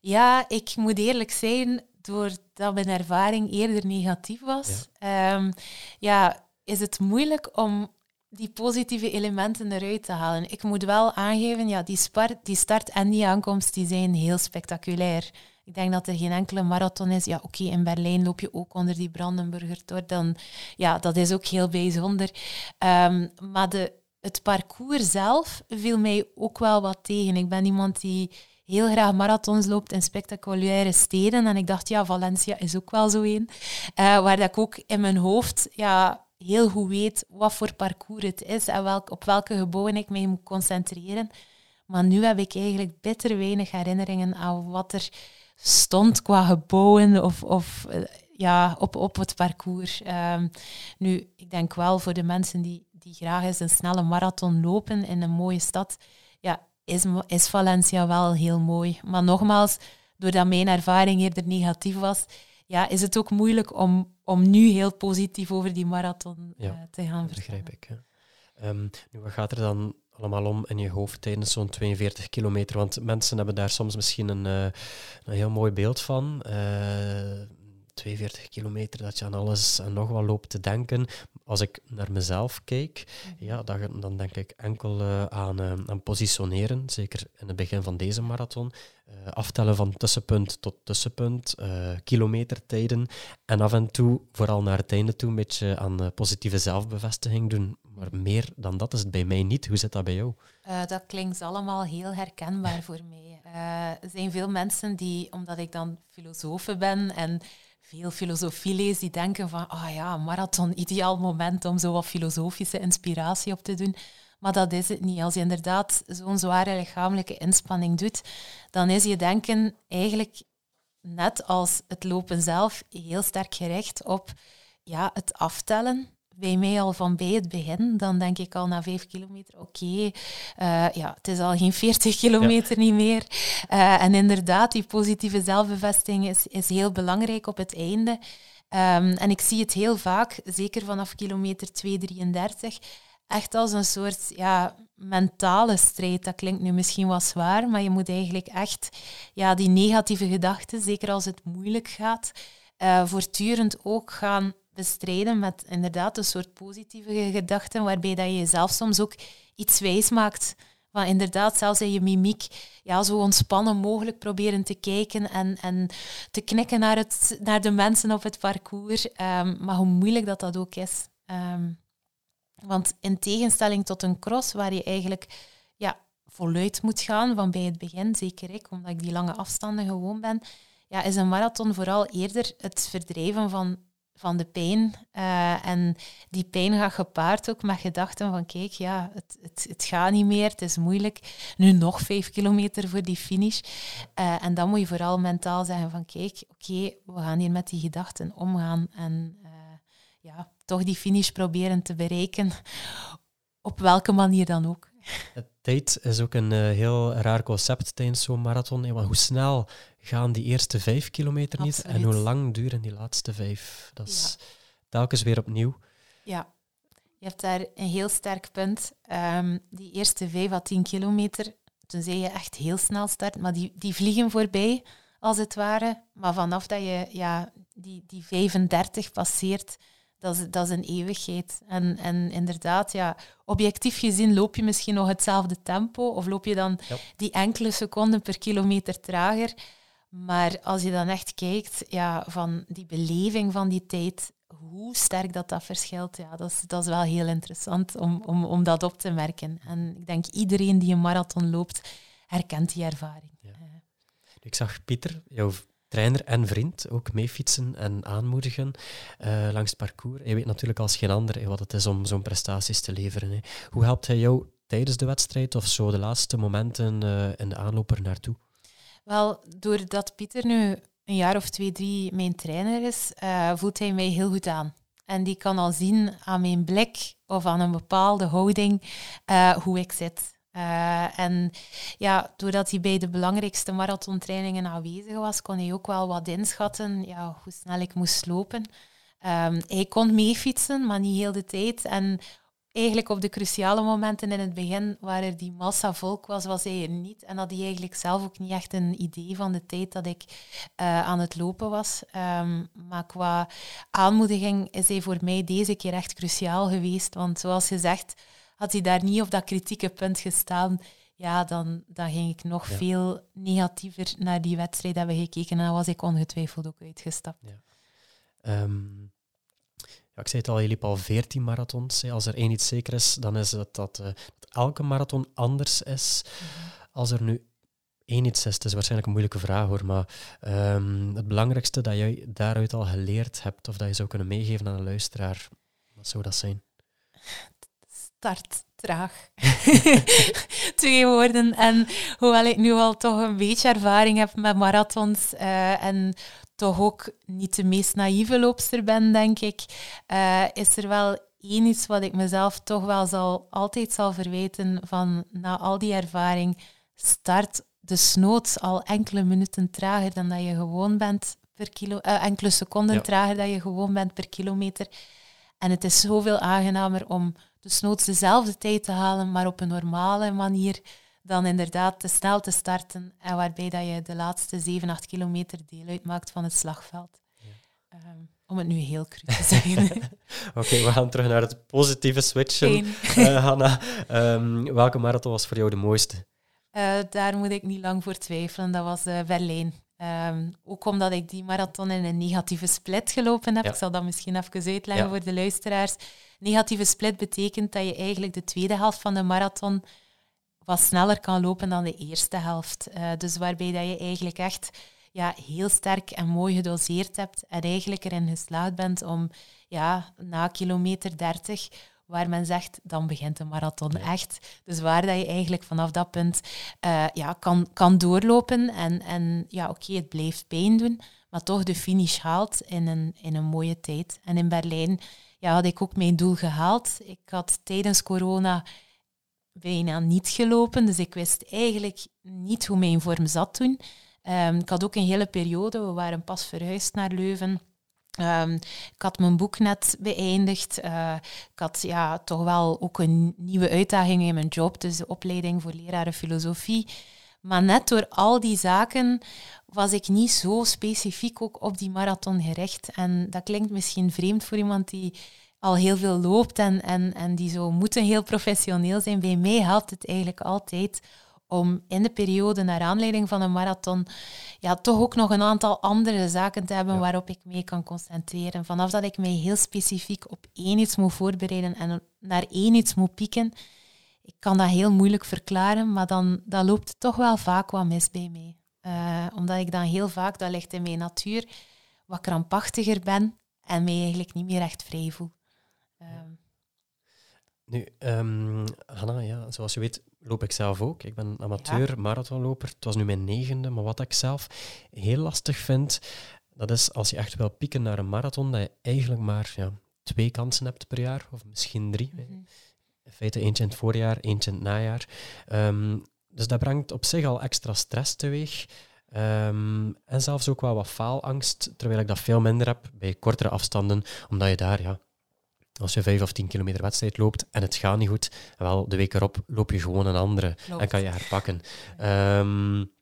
Ja, ik moet eerlijk zijn, doordat mijn ervaring eerder negatief was, ja. Um, ja, is het moeilijk om die positieve elementen eruit te halen. Ik moet wel aangeven, ja, die, spart, die start en die aankomst die zijn heel spectaculair. Ik denk dat er geen enkele marathon is. Ja, oké, in Berlijn loop je ook onder die Brandenburger Tor. Dan, ja, dat is ook heel bijzonder. Um, maar de, het parcours zelf viel mij ook wel wat tegen. Ik ben iemand die heel graag marathons loopt in spectaculaire steden. En ik dacht, ja, Valencia is ook wel zo een. Uh, waar dat ik ook in mijn hoofd ja, heel goed weet wat voor parcours het is en welk, op welke gebouwen ik mij moet concentreren. Maar nu heb ik eigenlijk bitter weinig herinneringen aan wat er stond qua gebouwen of, of eh, ja, op, op het parcours. Um, nu, ik denk wel voor de mensen die, die graag eens een snelle marathon lopen in een mooie stad, is, is Valencia wel heel mooi. Maar nogmaals, doordat mijn ervaring eerder negatief was, ja, is het ook moeilijk om, om nu heel positief over die marathon uh, te gaan vertellen. begrijp ik. Um, nu, wat gaat er dan allemaal om in je hoofd tijdens zo'n 42 kilometer? Want mensen hebben daar soms misschien een, uh, een heel mooi beeld van. Uh, 42 kilometer, dat je aan alles en nog wat loopt te denken. Als ik naar mezelf kijk, mhm. ja, dan, dan denk ik enkel uh, aan, uh, aan positioneren, zeker in het begin van deze marathon. Uh, aftellen van tussenpunt tot tussenpunt, kilometertijden en af en toe, vooral naar het einde toe, een beetje aan positieve zelfbevestiging doen. Maar meer dan dat is het bij mij niet. Hoe zit dat bij jou? dat klinkt allemaal heel herkenbaar voor mij. er zijn veel mensen die, omdat ik dan filosoof ben en veel filosofie lees die denken van, ah oh ja, marathon, ideaal moment om zo wat filosofische inspiratie op te doen. Maar dat is het niet. Als je inderdaad zo'n zware lichamelijke inspanning doet, dan is je denken eigenlijk net als het lopen zelf heel sterk gericht op ja, het aftellen bij mij al van bij het begin. Dan denk ik al na vijf kilometer, oké, eh, ja, het is al geen 40 kilometer niet meer. Uh, en inderdaad, die positieve zelfbevestiging is, is heel belangrijk op het einde. Um, en ik zie het heel vaak, zeker vanaf kilometer 233, echt als een soort ja, mentale strijd. Dat klinkt nu misschien wat zwaar, maar je moet eigenlijk echt ja, die negatieve gedachten, zeker als het moeilijk gaat, uh, voortdurend ook gaan bestrijden met inderdaad een soort positieve gedachten, waarbij dat je jezelf soms ook iets wijs maakt. Van inderdaad, zelfs in je mimiek, ja, zo ontspannen mogelijk proberen te kijken en, en te knikken naar, het, naar de mensen op het parcours. Um, maar hoe moeilijk dat dat ook is. Um, want in tegenstelling tot een cross, waar je eigenlijk ja, voluit moet gaan van bij het begin, zeker ik, omdat ik die lange afstanden gewoon ben, ja, is een marathon vooral eerder het verdrijven van van de pijn. Uh, en die pijn gaat gepaard ook met gedachten van kijk, ja, het, het, het gaat niet meer, het is moeilijk. Nu nog vijf kilometer voor die finish. Uh, en dan moet je vooral mentaal zeggen van kijk, oké, we gaan hier met die gedachten omgaan en uh, ja, toch die finish proberen te bereiken, op welke manier dan ook. Tijd is ook een heel raar concept tijdens zo'n marathon. Want hoe snel gaan die eerste vijf kilometer niet. En hoe lang duren die laatste vijf? Dat is telkens weer opnieuw. Ja, je hebt daar een heel sterk punt. Um, die eerste vijf à tien kilometer, toen zei je echt heel snel start, maar die, die vliegen voorbij, als het ware. Maar vanaf dat je ja, die, die 35 passeert, dat is, dat is een eeuwigheid. En, en inderdaad, ja, objectief gezien loop je misschien nog hetzelfde tempo, of loop je dan die enkele seconden per kilometer trager. Maar als je dan echt kijkt ja, van die beleving van die tijd, hoe sterk dat dat verschilt, ja, dat, is, dat is wel heel interessant om, om, om dat op te merken. En ik denk iedereen die een marathon loopt, herkent die ervaring. Ja. Ik zag Pieter, jouw trainer en vriend, ook meefietsen en aanmoedigen uh, langs het parcours. Hij weet natuurlijk als geen ander wat het is om zo'n prestaties te leveren. Hè. Hoe helpt hij jou tijdens de wedstrijd of zo de laatste momenten uh, in de aanloop er naartoe? Wel, doordat Pieter nu een jaar of twee, drie mijn trainer is, voelt hij mij heel goed aan. En die kan al zien aan mijn blik of aan een bepaalde houding hoe ik zit. Uh, en ja, doordat hij bij de belangrijkste marathontrainingen aanwezig was, kon hij ook wel wat inschatten ja, hoe snel ik moest lopen. Um, hij kon meefietsen, maar niet heel de tijd. En eigenlijk op de cruciale momenten in het begin, waar er die massa volk was, was hij er niet. En had hij eigenlijk zelf ook niet echt een idee van de tijd dat ik uh, aan het lopen was. Um, maar qua aanmoediging is hij voor mij deze keer echt cruciaal geweest. Want zoals gezegd, had hij daar niet op dat kritieke punt gestaan, ja, dan, dan ging ik nog veel negatiever naar die wedstrijd hebben gekeken. En dan was ik ongetwijfeld ook uitgestapt. Ja. Um, ja, ik zei het al, je liep al 14 marathons. Als er één iets zeker is, dan is het dat, uh, dat elke marathon anders is. Mhm. Als er nu één iets is, het is waarschijnlijk een moeilijke vraag hoor, maar um, het belangrijkste dat jij daaruit al geleerd hebt, of dat je zou kunnen meegeven aan een luisteraar, wat zou dat zijn? Start traag. Twee woorden. En hoewel ik nu al toch een beetje ervaring heb met marathons uh, en toch ook niet de meest naïeve loopster ben, denk ik, uh, is er wel één iets wat ik mezelf toch wel zal, altijd zal verwijten van na al die ervaring, start de snoots al enkele minuten trager dan dat je gewoon bent per kilo, uh, enkele seconden trager dan je gewoon bent per kilometer. En het is zoveel aangenamer om dus noods dezelfde tijd te halen, maar op een normale manier, dan inderdaad te snel te starten en waarbij dat je de laatste 7, 8 kilometer deel uitmaakt van het slagveld. Ehm, om het nu heel cru te zeggen. Oké, we gaan terug naar het positieve switchen. Uh, Hanna, um, welke marathon was voor jou de mooiste? Uh, daar moet ik niet lang voor twijfelen. Dat was uh, Berlijn. Um, ook omdat ik die marathon in een negatieve split gelopen heb. Ik zal dat misschien even uitleggen voor de luisteraars. Negatieve split betekent dat je eigenlijk de tweede helft van de marathon wat sneller kan lopen dan de eerste helft. Uh, dus waarbij dat je eigenlijk echt ja, heel sterk en mooi gedoseerd hebt en eigenlijk erin geslaagd bent om ja, na kilometer 30 waar men zegt, dan begint de marathon echt. Dus waar dat je eigenlijk vanaf dat punt uh, ja, kan, kan doorlopen en, en ja, oké, het blijft pijn doen, maar toch de finish haalt in een, in een mooie tijd. En in Berlijn ja, had ik ook mijn doel gehaald. Ik had tijdens corona bijna niet gelopen, dus ik wist eigenlijk niet hoe mijn vorm zat toen. Um, ik had ook een hele periode, we waren pas verhuisd naar Leuven. Um, ik had mijn boek net beëindigd. Uh, ik had ja, toch wel ook een nieuwe uitdaging in mijn job, dus de opleiding voor leraren filosofie. Maar net door al die zaken was ik niet zo specifiek ook op die marathon gericht. En dat klinkt misschien vreemd voor iemand die al heel veel loopt en, en, en die zo moeten heel professioneel zijn. Bij mij helpt het eigenlijk altijd om in de periode naar aanleiding van een marathon ja, toch ook nog een aantal andere zaken te hebben waarop ik mee kan concentreren. Vanaf dat ik mij heel specifiek op één iets moet voorbereiden en naar één iets moet pieken, ik kan dat heel moeilijk verklaren, maar dan, dan loopt het toch wel vaak wat mis bij mij. Uh, omdat ik dan heel vaak, dat ligt in mijn natuur, wat krampachtiger ben en mij eigenlijk niet meer echt vrij voel. Um. Nu, um, Hanna, ja, zoals je weet loop ik zelf ook. Ik ben amateur marathonloper. Het was nu mijn negende, maar wat ik zelf heel lastig vind, dat is als je echt wil pieken naar een marathon, dat je eigenlijk maar ja, twee kansen hebt per jaar, of misschien drie. Mhm. In feite eentje in het voorjaar, eentje in het najaar. Um, dus dat brengt op zich al extra stress teweeg. Um, en zelfs ook wel wat faalangst, terwijl ik dat veel minder heb bij kortere afstanden, omdat je daar ja, als je vijf of tien kilometer wedstrijd loopt en het gaat niet goed, wel, de week erop loop je gewoon een andere en kan je herpakken. Um,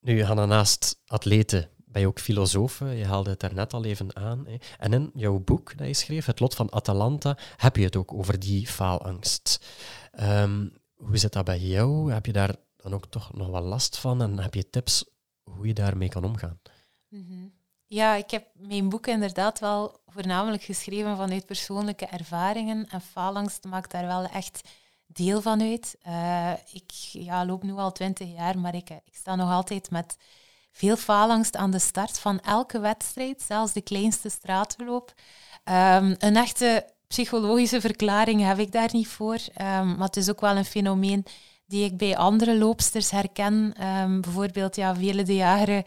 nu, Hanna, naast atleten ben je ook filosoof. Je haalde het daarnet al even aan. Hè. En in jouw boek dat je schreef, Het Lot van Atalanta, heb je het ook over die faalangst. Um, hoe zit dat bij jou? Heb je daar dan ook toch nog wat last van? En heb je tips hoe je daarmee kan omgaan? Mm -hmm. Ja, ik heb mijn boek inderdaad wel voornamelijk geschreven vanuit persoonlijke ervaringen. En faalangst maakt daar wel echt deel van uit. Uh, ik ja, loop nu al twintig jaar, maar ik, ik sta nog altijd met veel faalangst aan de start van elke wedstrijd, zelfs de kleinste straatloop. Um, een echte psychologische verklaring heb ik daar niet voor. Um, maar het is ook wel een fenomeen die ik bij andere loopsters herken. Um, bijvoorbeeld, ja, Vele de Jager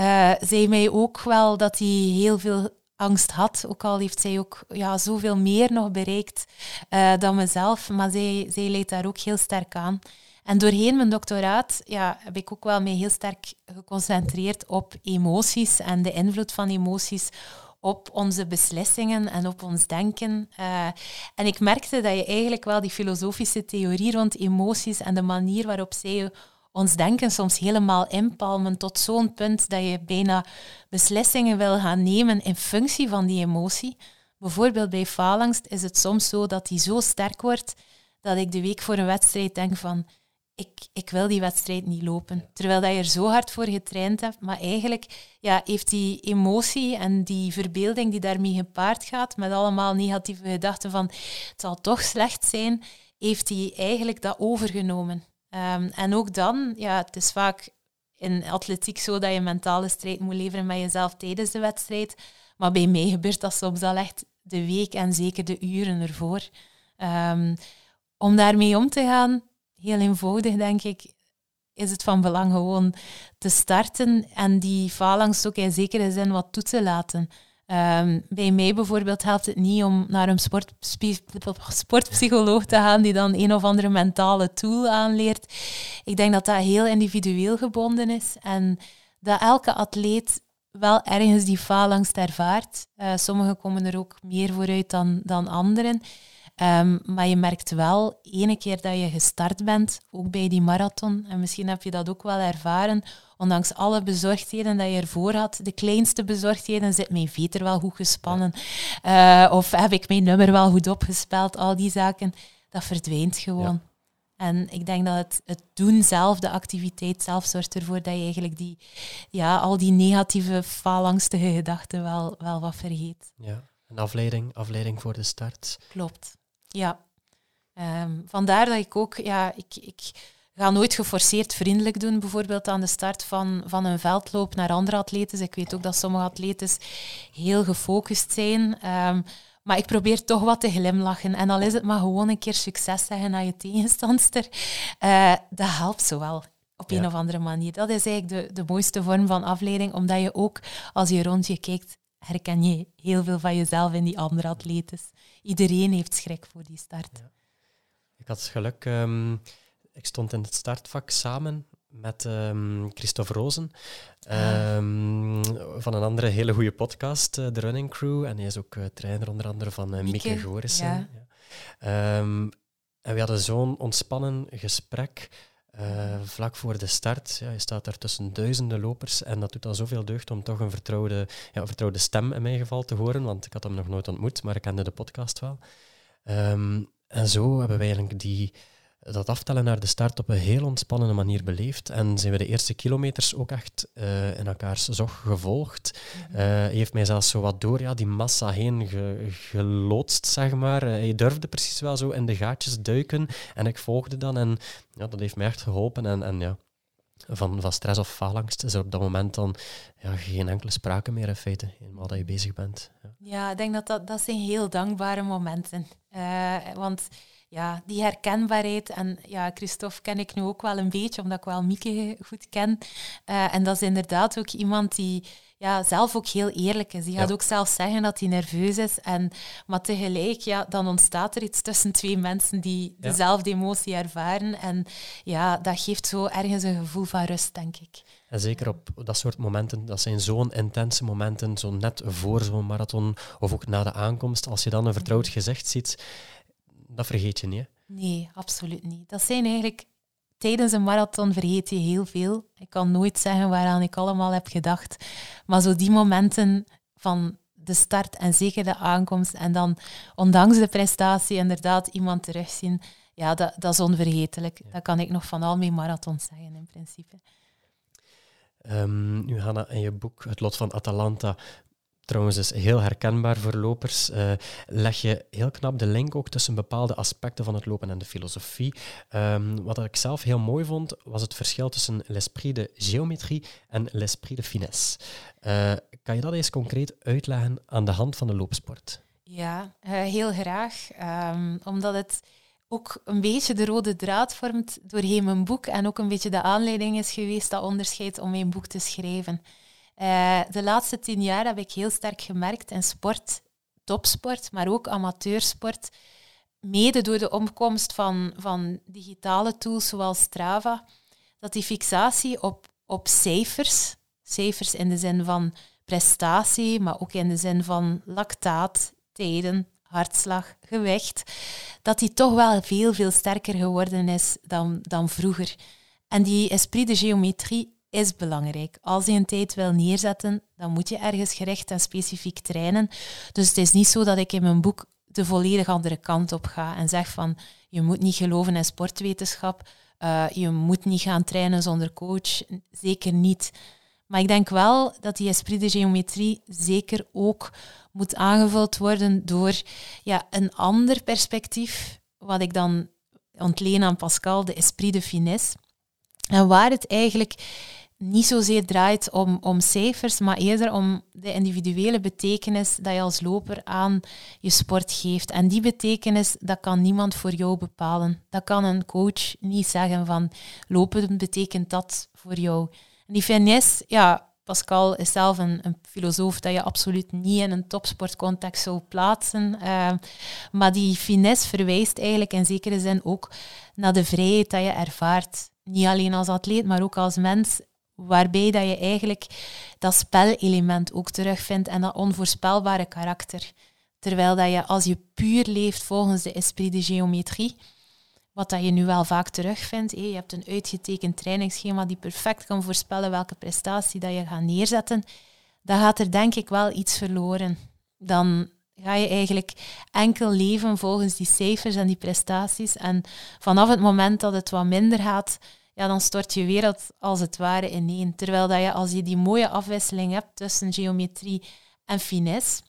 uh, zei mij ook wel dat hij heel veel angst had. Ook al heeft zij ook ja, zoveel meer nog bereikt uh, dan mezelf. Maar zij, zij leidt daar ook heel sterk aan. En doorheen mijn doctoraat ja, heb ik ook wel mij heel sterk geconcentreerd op emoties en de invloed van emoties op onze beslissingen en op ons denken. Uh, en ik merkte dat je eigenlijk wel die filosofische theorie rond emoties en de manier waarop zij ons denken soms helemaal inpalmen tot zo'n punt dat je bijna beslissingen wil gaan nemen in functie van die emotie. Bijvoorbeeld bij faalangst is het soms zo dat die zo sterk wordt dat ik de week voor een wedstrijd denk van ik, ik wil die wedstrijd niet lopen. Terwijl dat je er zo hard voor getraind hebt. Maar eigenlijk ja, heeft die emotie en die verbeelding die daarmee gepaard gaat, met allemaal negatieve gedachten van het zal toch slecht zijn, heeft hij eigenlijk dat overgenomen. Ehm, en ook dan, ja, het is vaak in atletiek zo dat je mentale strijd moet leveren met jezelf tijdens de wedstrijd. Maar bij mij gebeurt dat soms al echt de week en zeker de uren ervoor. Um, om daarmee om te gaan, heel eenvoudig denk ik, is het van belang gewoon te starten en die faalangst ook in zekere zin wat toe te laten. Um, bij mij bijvoorbeeld helpt het niet om naar een sportpsycholoog te gaan die dan een of andere mentale tool aanleert. Ik denk dat dat heel individueel gebonden is en dat elke atleet wel ergens die faalangst ervaart. Uh, sommigen komen er ook meer vooruit dan, dan anderen. Um, maar je merkt wel, ene keer dat je gestart bent, ook bij die marathon, en misschien heb je dat ook wel ervaren, ondanks alle bezorgdheden dat je ervoor had, de kleinste bezorgdheden, zit mijn veter wel goed gespannen? Uh, of heb ik mijn nummer wel goed opgespeld? Al die zaken, dat verdwijnt gewoon. En ik denk dat het, het doen zelf, de activiteit zelf, zorgt ervoor dat je eigenlijk die, ja, al die negatieve, faalangstige gedachten wel, wel wat vergeet. Ja, een afleiding, afleiding voor de start. Klopt. Ja. Um, vandaar dat ik ook, ja, ik, ik ga nooit geforceerd vriendelijk doen, bijvoorbeeld aan de start van, van een veldloop naar andere atleten. Ik weet ook dat sommige atleten heel gefocust zijn. Um, maar ik probeer toch wat te glimlachen. En al is het maar gewoon een keer succes zeggen aan je tegenstandster. Uh, dat helpt zo wel op een of andere manier. Dat is eigenlijk de, de mooiste vorm van afleiding, omdat je ook, als je rond je kijkt, herken je heel veel van jezelf in die andere atletes. Iedereen heeft schrik voor die start. Ik had geluk, um, ik stond in het startvak samen met um, Christophe Rozen um, van een andere hele goede podcast, uh, The Running Crew. En hij is ook uh, trainer onder andere van uh, Mieke, Mieke Gorissen. Ja. Ja. en we hadden zo'n ontspannen gesprek. Uh, vlak voor de start, ja, je staat daar tussen duizenden lopers en dat doet al zoveel deugd om toch een vertrouwde, ja, vertrouwde stem in mijn geval te horen, want ik had hem nog nooit ontmoet, maar ik kende de podcast wel. Um, en zo hebben wij eigenlijk die, dat aftellen naar de start op een heel ontspannende manier beleefd. En zijn we de eerste kilometers ook echt uh, in elkaars zog gevolgd. Uh, hij heeft mij zelfs zo wat door ja, die massa heen ge, geloodst, zeg maar. Uh, hij durfde precies wel zo in de gaatjes duiken. En ik volgde dan. En ja, dat heeft mij echt geholpen. En, en ja, van, van stress of faalangst is er op dat moment dan ja, geen enkele sprake meer in feite, eenmaal dat je bezig bent. Ja, ja ik denk dat dat, dat zijn heel dankbare momenten. want ja, die herkenbaarheid. En ja, Christophe ken ik nu ook wel een beetje, omdat ik wel Mieke goed ken. Uh, en dat is inderdaad ook iemand die ja, zelf ook heel eerlijk is. Die gaat ook zelf zeggen dat hij nerveus is. En, maar tegelijk, ja, dan ontstaat er iets tussen twee mensen die dezelfde emotie ervaren. En ja, dat geeft zo ergens een gevoel van rust, denk ik. En zeker op dat soort momenten, dat zijn zo'n intense momenten, zo net voor zo'n marathon of ook na de aankomst, als je dan een vertrouwd gezicht ziet, dat vergeet je niet. Nee, absoluut niet. Dat zijn eigenlijk tijdens een marathon vergeet je heel veel. Ik kan nooit zeggen waaraan ik allemaal heb gedacht. Maar zo die momenten van de start en zeker de aankomst en dan ondanks de prestatie inderdaad iemand terugzien, ja, dat, dat is onvergetelijk. Dat kan ik nog van al mijn marathons zeggen in principe. Um, nu, Hanna, in je boek Het Lot van Atalanta trouwens is heel herkenbaar voor lopers, uh, leg je heel knap de link ook tussen bepaalde aspecten van het lopen en de filosofie. Um, wat ik zelf heel mooi vond, was het verschil tussen l'esprit de géometrie en l'esprit de finesse. Uh, kan je dat eens concreet uitleggen aan de hand van de loopsport? Ja, uh, heel graag. Um, omdat het ook een beetje de rode draad vormt doorheen mijn boek en ook een beetje de aanleiding is geweest, dat onderscheid om mijn boek te schrijven. Uh, de laatste tien jaar heb ik heel sterk gemerkt in sport, topsport, maar ook amateursport, mede door de opkomst van, van digitale tools zoals Strava, dat die fixatie op, op cijfers, cijfers in de zin van prestatie, maar ook in de zin van lactaat, tijden, hartslag, gewicht, dat die toch wel veel, veel sterker geworden is dan, dan vroeger. En die esprit de geometrie is belangrijk. Als je een tijd wil neerzetten, dan moet je ergens gericht en specifiek trainen. Dus het is niet zo dat ik in mijn boek de volledig andere kant op ga en zeg van je moet niet geloven in sportwetenschap, uh, je moet niet gaan trainen zonder coach. Zeker niet. Maar ik denk wel dat die esprit de geometrie zeker ook moet aangevuld worden door ja, een ander perspectief, wat ik dan ontleen aan Pascal, de esprit de finesse. En waar het eigenlijk niet zozeer draait om, om cijfers, maar eerder om de individuele betekenis dat je als loper aan je sport geeft. En die betekenis, dat kan niemand voor jou bepalen. Dat kan een coach niet zeggen van lopen betekent dat voor jou. En die finesse, ja, Pascal is zelf een, een, filosoof dat je absoluut niet in een topsportcontext zou plaatsen. Uh, maar die finesse verwijst eigenlijk in zekere zin ook naar de vrijheid dat je ervaart. Niet alleen als atleet, maar ook als mens. Waarbij dat je eigenlijk dat spelelement ook terugvindt en dat onvoorspelbare karakter. Terwijl dat je als je puur leeft volgens de esprit de geometrie, wat dat je nu wel vaak terugvindt. je hebt een uitgetekend trainingsschema die perfect kan voorspellen welke prestatie dat je gaat neerzetten. Dan gaat er denk ik wel iets verloren. Dan ga je eigenlijk enkel leven volgens die cijfers en die prestaties. En vanaf het moment dat het wat minder gaat, ja, dan stort je wereld als het ware ineen. Terwijl dat je, als je die mooie afwisseling hebt tussen geometrie en finesse,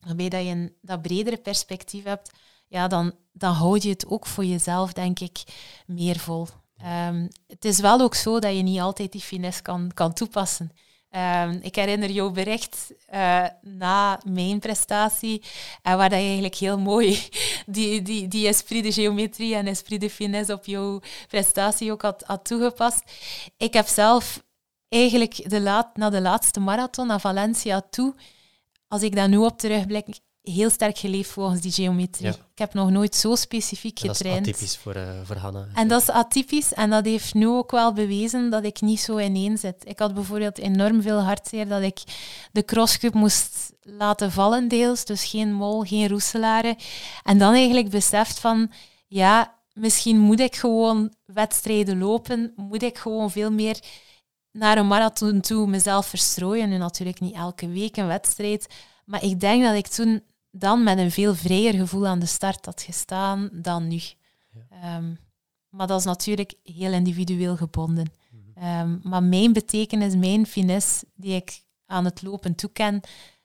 waarbij dat je een, dat bredere perspectief hebt, ja, dan, dan houd je het ook voor jezelf, denk ik, meer vol. Um, het is wel ook zo dat je niet altijd die finesse kan, kan toepassen. Um, ik herinner jouw bericht uh, na mijn prestatie, uh, waar dat je eigenlijk heel mooi die, die, die esprit de geometrie en esprit de finesse op jouw prestatie ook had, had toegepast. Ik heb zelf eigenlijk de laat, na de laatste marathon, naar Valencia toe, als ik daar nu op terugblik, heel sterk geleefd volgens die geometrie. Ik heb nog nooit zo specifiek getraind. Dat is atypisch voor, uh, voor Hanna. En dat is atypisch en dat heeft nu ook wel bewezen dat ik niet zo ineen zit. Ik had bijvoorbeeld enorm veel hartzeer dat ik de crosscup moest laten vallen deels, dus geen mol, geen roeselaren. En dan eigenlijk beseft van, ja, misschien moet ik gewoon wedstrijden lopen, moet ik gewoon veel meer naar een marathon toe mezelf verstrooien. Nu natuurlijk niet elke week een wedstrijd, maar ik denk dat ik toen dan met een veel vrijer gevoel aan de start had gestaan dan nu. Ehm, maar dat is natuurlijk heel individueel gebonden. Mhm. Ehm, maar mijn betekenis, mijn finesse die ik aan het lopen toeken,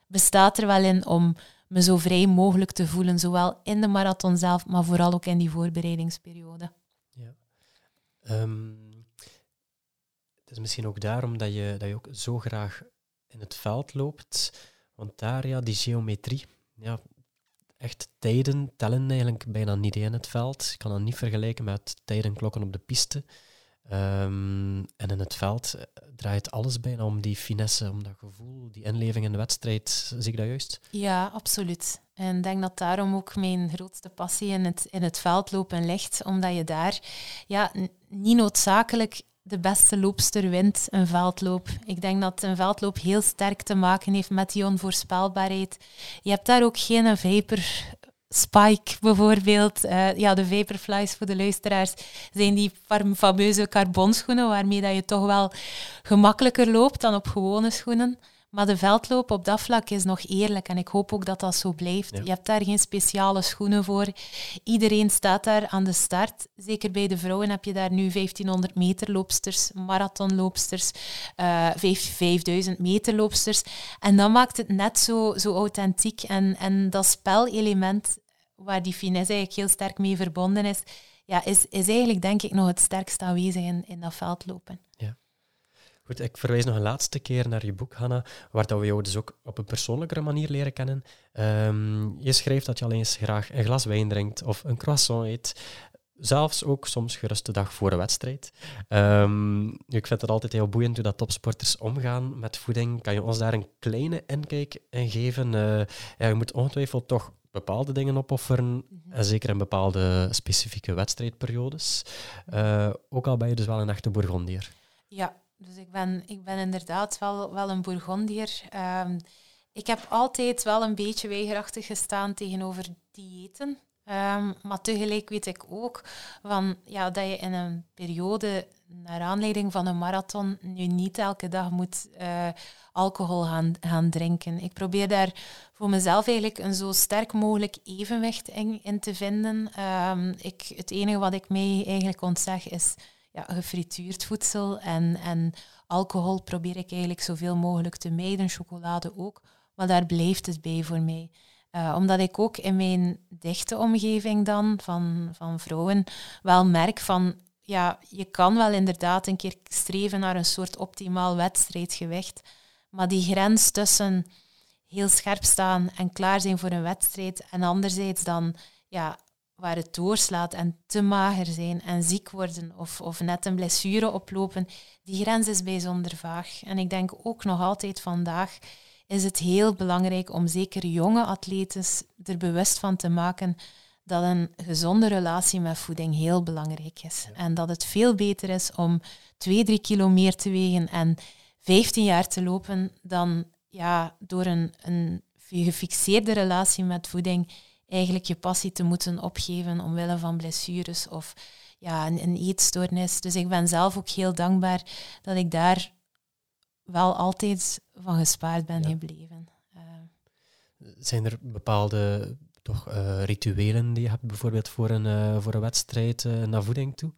bestaat er wel in om me zo vrij mogelijk te voelen, zowel in de marathon zelf, maar vooral ook in die voorbereidingsperiode. Ja. Ehm, het is misschien ook daarom dat je, dat je ook zo graag in het veld loopt, want daar, ja, die geometrie, ja, echt tijden tellen eigenlijk bijna niet in het veld. Je kan dat niet vergelijken met tijden klokken op de piste. Ehm, en in het veld eh, draait alles bijna om die finesse, om dat gevoel, die inleving in de wedstrijd. Zie ik dat juist? Ja, absoluut. En ik denk dat daarom ook mijn grootste passie in het, in het veldlopen ligt. Omdat je daar ja, niet noodzakelijk de beste loopster wint een veldloop. Ik denk dat een veldloop heel sterk te maken heeft met die onvoorspelbaarheid. Je hebt daar ook geen vapor spike bijvoorbeeld. Uh, ja, de vaporflies voor de luisteraars zijn die fameuze carbonschoenen waarmee dat je toch wel gemakkelijker loopt dan op gewone schoenen. Maar de veldloop op dat vlak is nog eerlijk en ik hoop ook dat dat zo blijft. Je hebt daar geen speciale schoenen voor. Iedereen staat daar aan de start. Zeker bij de vrouwen heb je daar nu 1500 meter loopsters, marathonloopsters, uh, 5000 meter loopsters. En dat maakt het net zo, zo authentiek. En, en dat spelelement, waar die finesse eigenlijk heel sterk mee verbonden is, ja, is, is eigenlijk denk ik nog het sterkst aanwezig in, in dat veldlopen. Ja. Goed, ik verwijs nog een laatste keer naar je boek, Hanna, waar dat we jou dus ook op een persoonlijkere manier leren kennen. Um, je schrijft dat je alleen eens graag een glas wijn drinkt of een croissant eet. Zelfs ook soms gerust de dag voor een wedstrijd. Ehm, ik vind het altijd heel boeiend hoe dat topsporters omgaan met voeding. Kan je ons daar een kleine inkijk in geven? Uh, ja, je moet ongetwijfeld toch bepaalde dingen opofferen, en zeker in bepaalde specifieke wedstrijdperiodes. Uh, ook al ben je dus wel een echte Bourgondier. Ja, dus ik ben, ik ben inderdaad wel, wel een Bourgondier. Um, ik heb altijd wel een beetje weigerachtig gestaan tegenover diëten. Um, maar tegelijk weet ik ook van, ja, dat je in een periode, naar aanleiding van een marathon, nu niet elke dag moet uh, alcohol gaan, gaan drinken. Ik probeer daar voor mezelf eigenlijk een zo sterk mogelijk evenwicht in, in te vinden. Um, ik, het enige wat ik mee eigenlijk ontzeg is ja, gefrituurd voedsel en, en alcohol probeer ik eigenlijk zoveel mogelijk te mijden, chocolade ook. Maar daar blijft het bij voor mij. Uh, omdat ik ook in mijn dichte omgeving dan van, van vrouwen wel merk van ja, je kan wel inderdaad een keer streven naar een soort optimaal wedstrijdgewicht. Maar die grens tussen heel scherp staan en klaar zijn voor een wedstrijd en anderzijds dan ja, waar het doorslaat en te mager zijn en ziek worden of, of net een blessure oplopen, die grens is bijzonder vaag. En ik denk ook nog altijd vandaag is het heel belangrijk om zeker jonge atletes er bewust van te maken dat een gezonde relatie met voeding heel belangrijk is. En dat het veel beter is om twee, drie kilo meer te wegen en 15 jaar te lopen dan ja, door een, een gefixeerde relatie met voeding eigenlijk je passie te moeten opgeven omwille van blessures of ja, een, een eetstoornis. Dus ik ben zelf ook heel dankbaar dat ik daar wel altijd van gespaard ben gebleven. Uh. Zijn er bepaalde toch, uh, rituelen die je hebt, bijvoorbeeld voor een, uh, voor een wedstrijd naar voeding toe?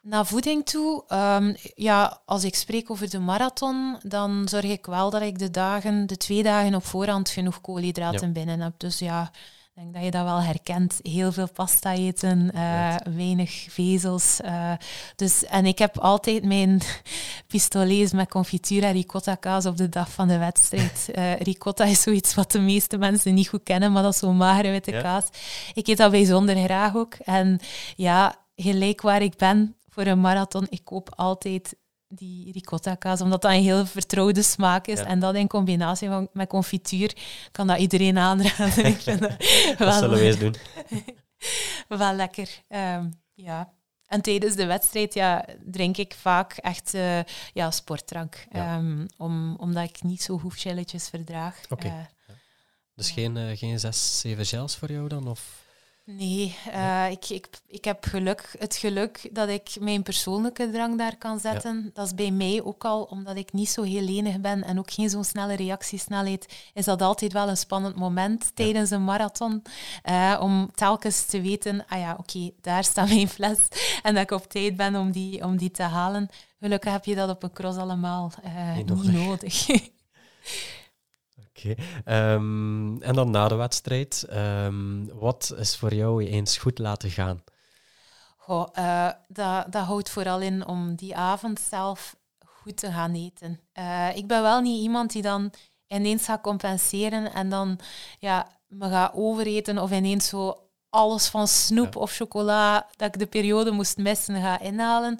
Naar voeding toe, um, ja, als ik spreek over de marathon, dan zorg ik wel dat ik de dagen, de twee dagen op voorhand genoeg koolhydraten binnen heb. Dus ja, ik denk dat je dat wel herkent. Heel veel pasta eten, uh, weinig vezels. Uh, dus, en ik heb altijd mijn pistolets met confituur en ricotta kaas op de dag van de wedstrijd. Uh, ricotta is zoiets wat de meeste mensen niet goed kennen, maar dat is zo'n magere witte kaas. Ik eet dat bijzonder graag ook. En ja, gelijk waar ik ben voor een marathon, ik koop altijd die ricotta kaas, omdat dat een heel vertrouwde smaak is. En dat in combinatie van, met confituur kan dat iedereen aanraden. Ik vind dat, wel, zullen we eens doen. wel lekker. Um, ja. En tijdens de wedstrijd ja, drink ik vaak echt uh, ja, sportdrank. Um, om, omdat ik niet zo hoefchilletjes verdraag. Oké. Okay. Uh, dus geen, uh, geen zes, zeven gels voor jou dan? Of? Nee, uh, ik, ik, ik heb geluk, het geluk dat ik mijn persoonlijke drang daar kan zetten. Dat is bij mij ook al, omdat ik niet zo heel lenig ben en ook geen zo'n snelle reactiesnelheid, is dat altijd wel een spannend moment tijdens een marathon. Uh, om telkens te weten, ah ja, oké, daar staat mijn fles. En dat ik op tijd ben om die, om die te halen. Gelukkig heb je dat op een cross allemaal uh, niet nodig. Niet nodig. Oké. Ehm, en dan na de wedstrijd, um, wat is voor jou eens goed laten gaan? Goh, uh, dat, dat houdt vooral in om die avond zelf goed te gaan eten. Uh, ik ben wel niet iemand die dan ineens gaat compenseren en dan ja, me gaat overeten of ineens zo alles van snoep of chocola dat ik de periode moest missen ga inhalen.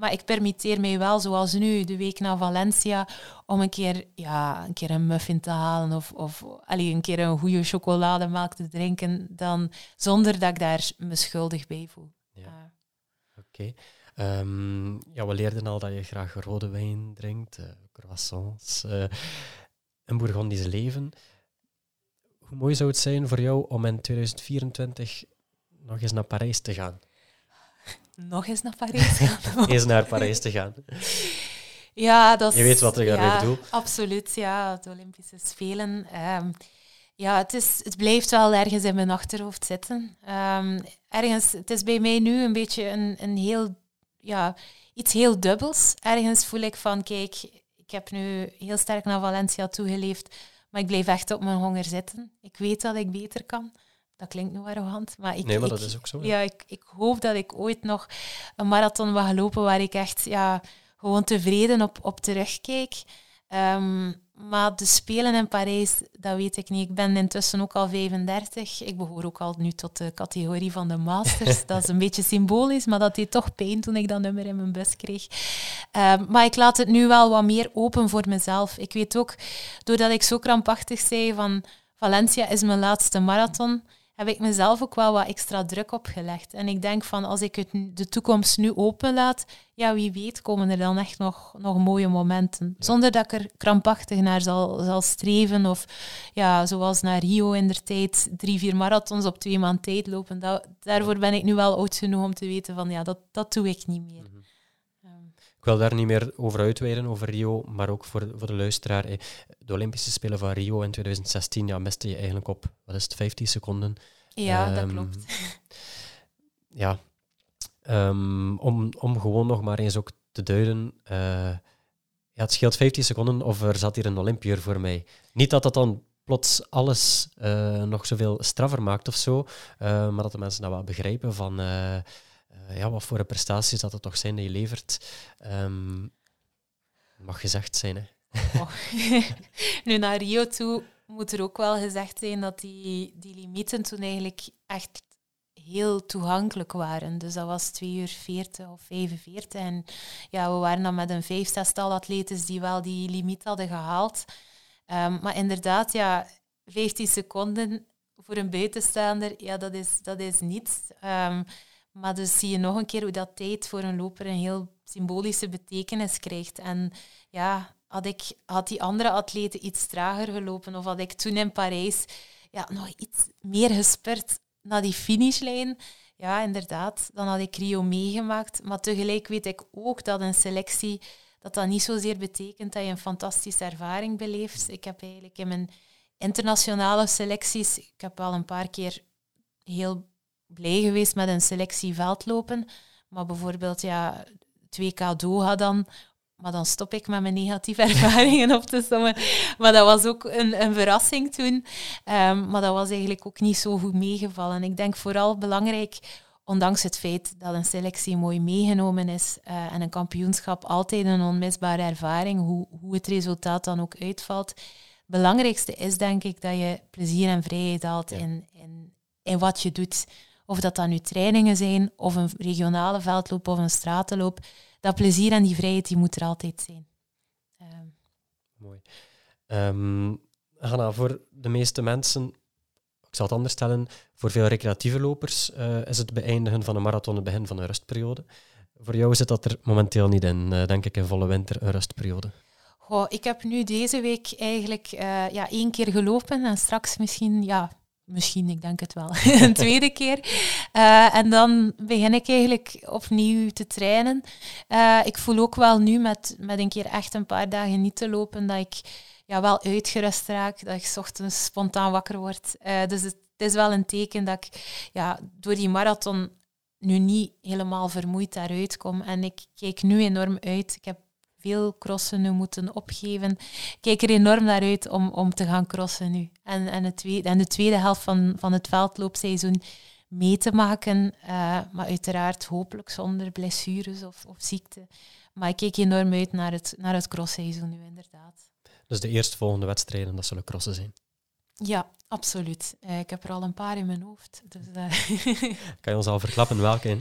Maar ik permitteer mij wel, zoals nu, de week naar Valencia, om een keer, ja, een, keer een muffin te halen of, of allee, een keer een goede chocolademelk te drinken, dan, zonder dat ik daar me schuldig bij voel. Ja. Oké. Ehm, ja, we leerden al dat je graag rode wijn drinkt, uh, croissants, uh, een Bourgondisch leven. Hoe mooi zou het zijn voor jou om in 2024 nog eens naar Parijs te gaan? Nog eens naar Parijs gaan. eens naar Parijs te gaan. Ja, dat is, Je weet wat ik daarmee ja, bedoel. Absoluut, ja. De Olympische Spelen. Um, ja, het, is, het blijft wel ergens in mijn achterhoofd zitten. Um, ergens, het is bij mij nu een beetje een, een heel, ja, iets heel dubbels. Ergens voel ik van, kijk, ik heb nu heel sterk naar Valencia toegeleefd, maar ik blijf echt op mijn honger zitten. Ik weet dat ik beter kan. Dat klinkt nu arrogant, maar ik... Nee, maar ik, dat is ook zo. Ja, ik, ik hoop dat ik ooit nog een marathon mag lopen waar ik echt ja, gewoon tevreden op, op terugkijk. Um, maar de Spelen in Parijs, dat weet ik niet. Ik ben intussen ook al 35. Ik behoor ook al nu tot de categorie van de masters. dat is een beetje symbolisch, maar dat deed toch pijn toen ik dat nummer in mijn bus kreeg. Ehm, maar ik laat het nu wel wat meer open voor mezelf. Ik weet ook, doordat ik zo krampachtig zei van Valencia is mijn laatste marathon heb ik mezelf ook wel wat extra druk opgelegd. En ik denk van als ik het, de toekomst nu openlaat, ja, wie weet komen er dan echt nog, nog mooie momenten. Zonder dat ik er krampachtig naar zal, zal streven. Of ja, zoals naar Rio in der tijd, drie, vier marathons op twee maanden tijd lopen. Dat, daarvoor ben ik nu wel oud genoeg om te weten van ja, dat, dat doe ik niet meer. Ik wil daar niet meer over uitweiden, over Rio, maar ook voor, voor de luisteraar. De Olympische Spelen van Rio in 2016 ja, miste je eigenlijk op, wat is het, 15 seconden. Ja, dat ehm, klopt. Ja, um, om, om gewoon nog maar eens ook te duiden. Uh, ja, het scheelt 15 seconden of er zat hier een Olympier voor mij. Niet dat dat dan plots alles uh, nog zoveel straffer maakt of zo, uh, maar dat de mensen dat wel begrijpen van ja, wat voor prestaties dat het toch zijn die je levert. Um, mag gezegd zijn, hè. Oh. nu naar Rio toe moet er ook wel gezegd zijn dat die, die limieten toen eigenlijk echt heel toegankelijk waren. Dus dat was 2 uur 40 of 45. En ja, we waren dan met een vijf, zestal atletes die wel die limiet hadden gehaald. Um, maar inderdaad, ja, 15 seconden voor een buitenstaander, ja, dat is, dat is niets. Um, maar dus zie je nog een keer hoe dat tijd voor een loper een heel symbolische betekenis krijgt. En ja, had, ik, had die andere atleten iets trager gelopen of had ik toen in Parijs ja, nog iets meer gespurt naar die finishlijn, ja, inderdaad, dan had ik Rio meegemaakt. Maar tegelijk weet ik ook dat een selectie dat dat niet zozeer betekent dat je een fantastische ervaring beleeft. Ik heb eigenlijk in mijn internationale selecties, ik heb al een paar keer heel blij geweest met een selectie veldlopen. Maar bijvoorbeeld, ja, 2K Doha dan, maar dan stop ik met mijn negatieve ervaringen op te sommen. Maar dat was ook een, een verrassing toen. Ehm, maar dat was eigenlijk ook niet zo goed meegevallen. Ik denk vooral belangrijk, ondanks het feit dat een selectie mooi meegenomen is uh, en een kampioenschap altijd een onmisbare ervaring, hoe, hoe het resultaat dan ook uitvalt. Het belangrijkste is denk ik dat je plezier en vrijheid haalt in, in, in wat je doet. Of dat dan nu trainingen zijn, of een regionale veldloop of een stratenloop dat plezier en die vrijheid die moet er altijd zijn. Ehm. Mooi. Um, Hanna, voor de meeste mensen, ik zal het anders stellen, voor veel recreatieve lopers uh, is het beëindigen van een marathon het begin van een rustperiode. Voor jou zit dat er momenteel niet in, uh, denk ik, in volle winter een rustperiode. Goh, ik heb nu deze week eigenlijk uh, ja, één keer gelopen en straks misschien ja, Misschien, ik denk het wel. een tweede keer. Uh, en dan begin ik eigenlijk opnieuw te trainen. Uh, ik voel ook wel nu met, met een keer echt een paar dagen niet te lopen dat ik ja, wel uitgerust raak. Dat ik ochtends spontaan wakker word. Uh, dus het, het, is wel een teken dat ik ja, door die marathon nu niet helemaal vermoeid daaruit kom. En ik kijk nu enorm uit. Ik heb veel crossen nu moeten opgeven. Ik kijk er enorm naar uit om, om te gaan crossen nu. En, en, het tweede, en de tweede helft van, van het veldloopseizoen mee te maken. Uh, maar uiteraard hopelijk zonder blessures of, of ziekte. Maar ik kijk enorm uit naar het, naar het crossseizoen nu, inderdaad. Dus de eerstvolgende wedstrijden, dat zullen crossen zijn? Ja, absoluut. Uh, ik heb er al een paar in mijn hoofd. Dus, uh... kan je ons al verklappen welke?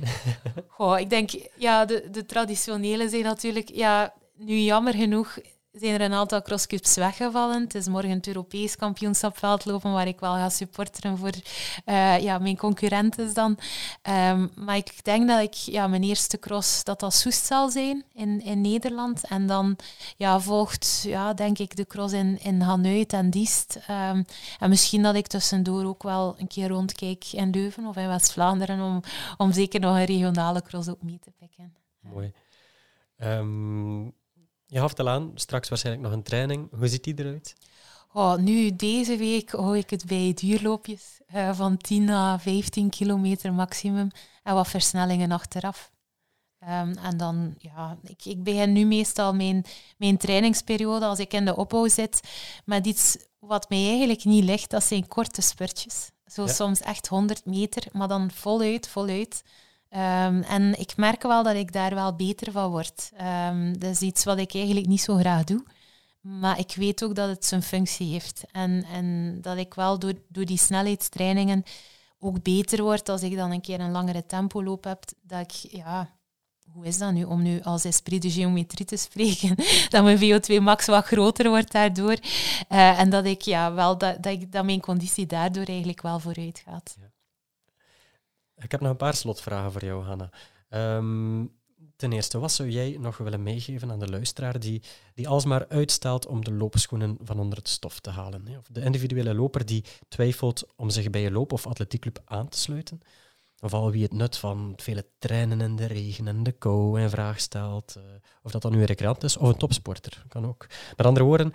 Goh, ik denk, ja, de, de traditionele zijn natuurlijk... Ja, nu jammer genoeg zijn er een aantal crosscups weggevallen. Het is morgen het Europees kampioenschap veldlopen, waar ik wel ga supporteren voor uh, ja, mijn concurrenten dan. Um, maar ik denk dat ik ja, mijn eerste cross, dat dat Soest zal zijn in, in Nederland. En dan ja, volgt, ja, denk ik, de cross in, in Hanuit en Diest. Um, en misschien dat ik tussendoor ook wel een keer rondkijk in Leuven of in West-Vlaanderen, om, om zeker nog een regionale cross ook mee te pikken. Mooi. Um, je gaf het al aan, straks waarschijnlijk nog een training. Hoe ziet die eruit? Oh, nu, deze week hou ik het bij duurloopjes uh, van 10 à 15 kilometer maximum en wat versnellingen achteraf. Um, en dan, ja, ik, ik begin nu meestal mijn, mijn trainingsperiode als ik in de opbouw zit met iets wat mij eigenlijk niet ligt. Dat zijn korte spurtjes. Zo soms echt 100 meter, maar dan voluit, voluit. Um, en ik merk wel dat ik daar wel beter van word. Um, dat is iets wat ik eigenlijk niet zo graag doe. Maar ik weet ook dat het zijn functie heeft. En, en dat ik wel door, door die snelheidstrainingen ook beter word als ik dan een keer een langere tempoloop heb. Dat ik, ja, hoe is dat nu om nu als esprit de geometrie te spreken? dat mijn VO2 max wat groter wordt daardoor. Uh, en dat ik ja, wel dat, dat, ik, mijn conditie daardoor eigenlijk wel vooruit gaat. Ik heb nog een paar slotvragen voor jou, Hanna. Um, ten eerste, wat zou jij nog willen meegeven aan de luisteraar die, die alsmaar uitstelt om de loopschoenen van onder het stof te halen? Of de individuele loper die twijfelt om zich bij je loop- of atletiekclub aan te sluiten? Of al wie het nut van vele trainen in de regen en de kou in vraag stelt. Uh, of dat dan nu een recreant is of een topsporter, kan ook. Met andere woorden,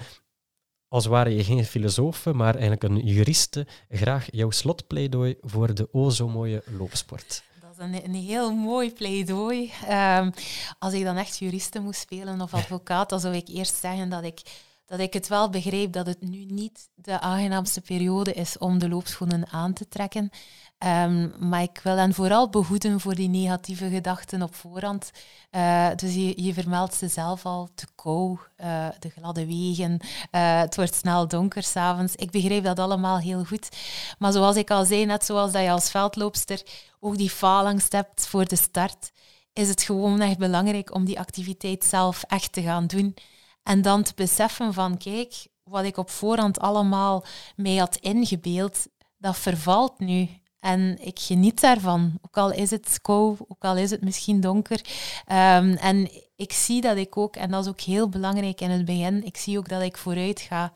als ware je geen filosoof, maar eigenlijk een juriste, graag jouw slotpleidooi voor de o zo mooie loopsport. Dat is een, een heel mooi pleidooi. Um, als ik dan echt juriste moest spelen of advocaat, dan zou ik eerst zeggen dat ik dat ik het wel begreep dat het nu niet de aangenaamste periode is om de loopschoenen aan te trekken. Um, maar ik wil hen vooral behoeden voor die negatieve gedachten op voorhand. Uh, dus je, vermeldt ze zelf al, te kou, uh, de gladde wegen, uh, het wordt snel donker s'avonds. Ik begreep dat allemaal heel goed. Maar zoals ik al zei, net zoals dat je als veldloopster ook die faalangst hebt voor de start, is het gewoon echt belangrijk om die activiteit zelf echt te gaan doen. En dan te beseffen van, kijk, wat ik op voorhand allemaal mee had ingebeeld, dat vervalt nu. En ik geniet daarvan. Ook al is het kou, ook al is het misschien donker. Um, en ik zie dat ik ook, en dat is ook heel belangrijk in het begin, ik zie ook dat ik vooruit ga.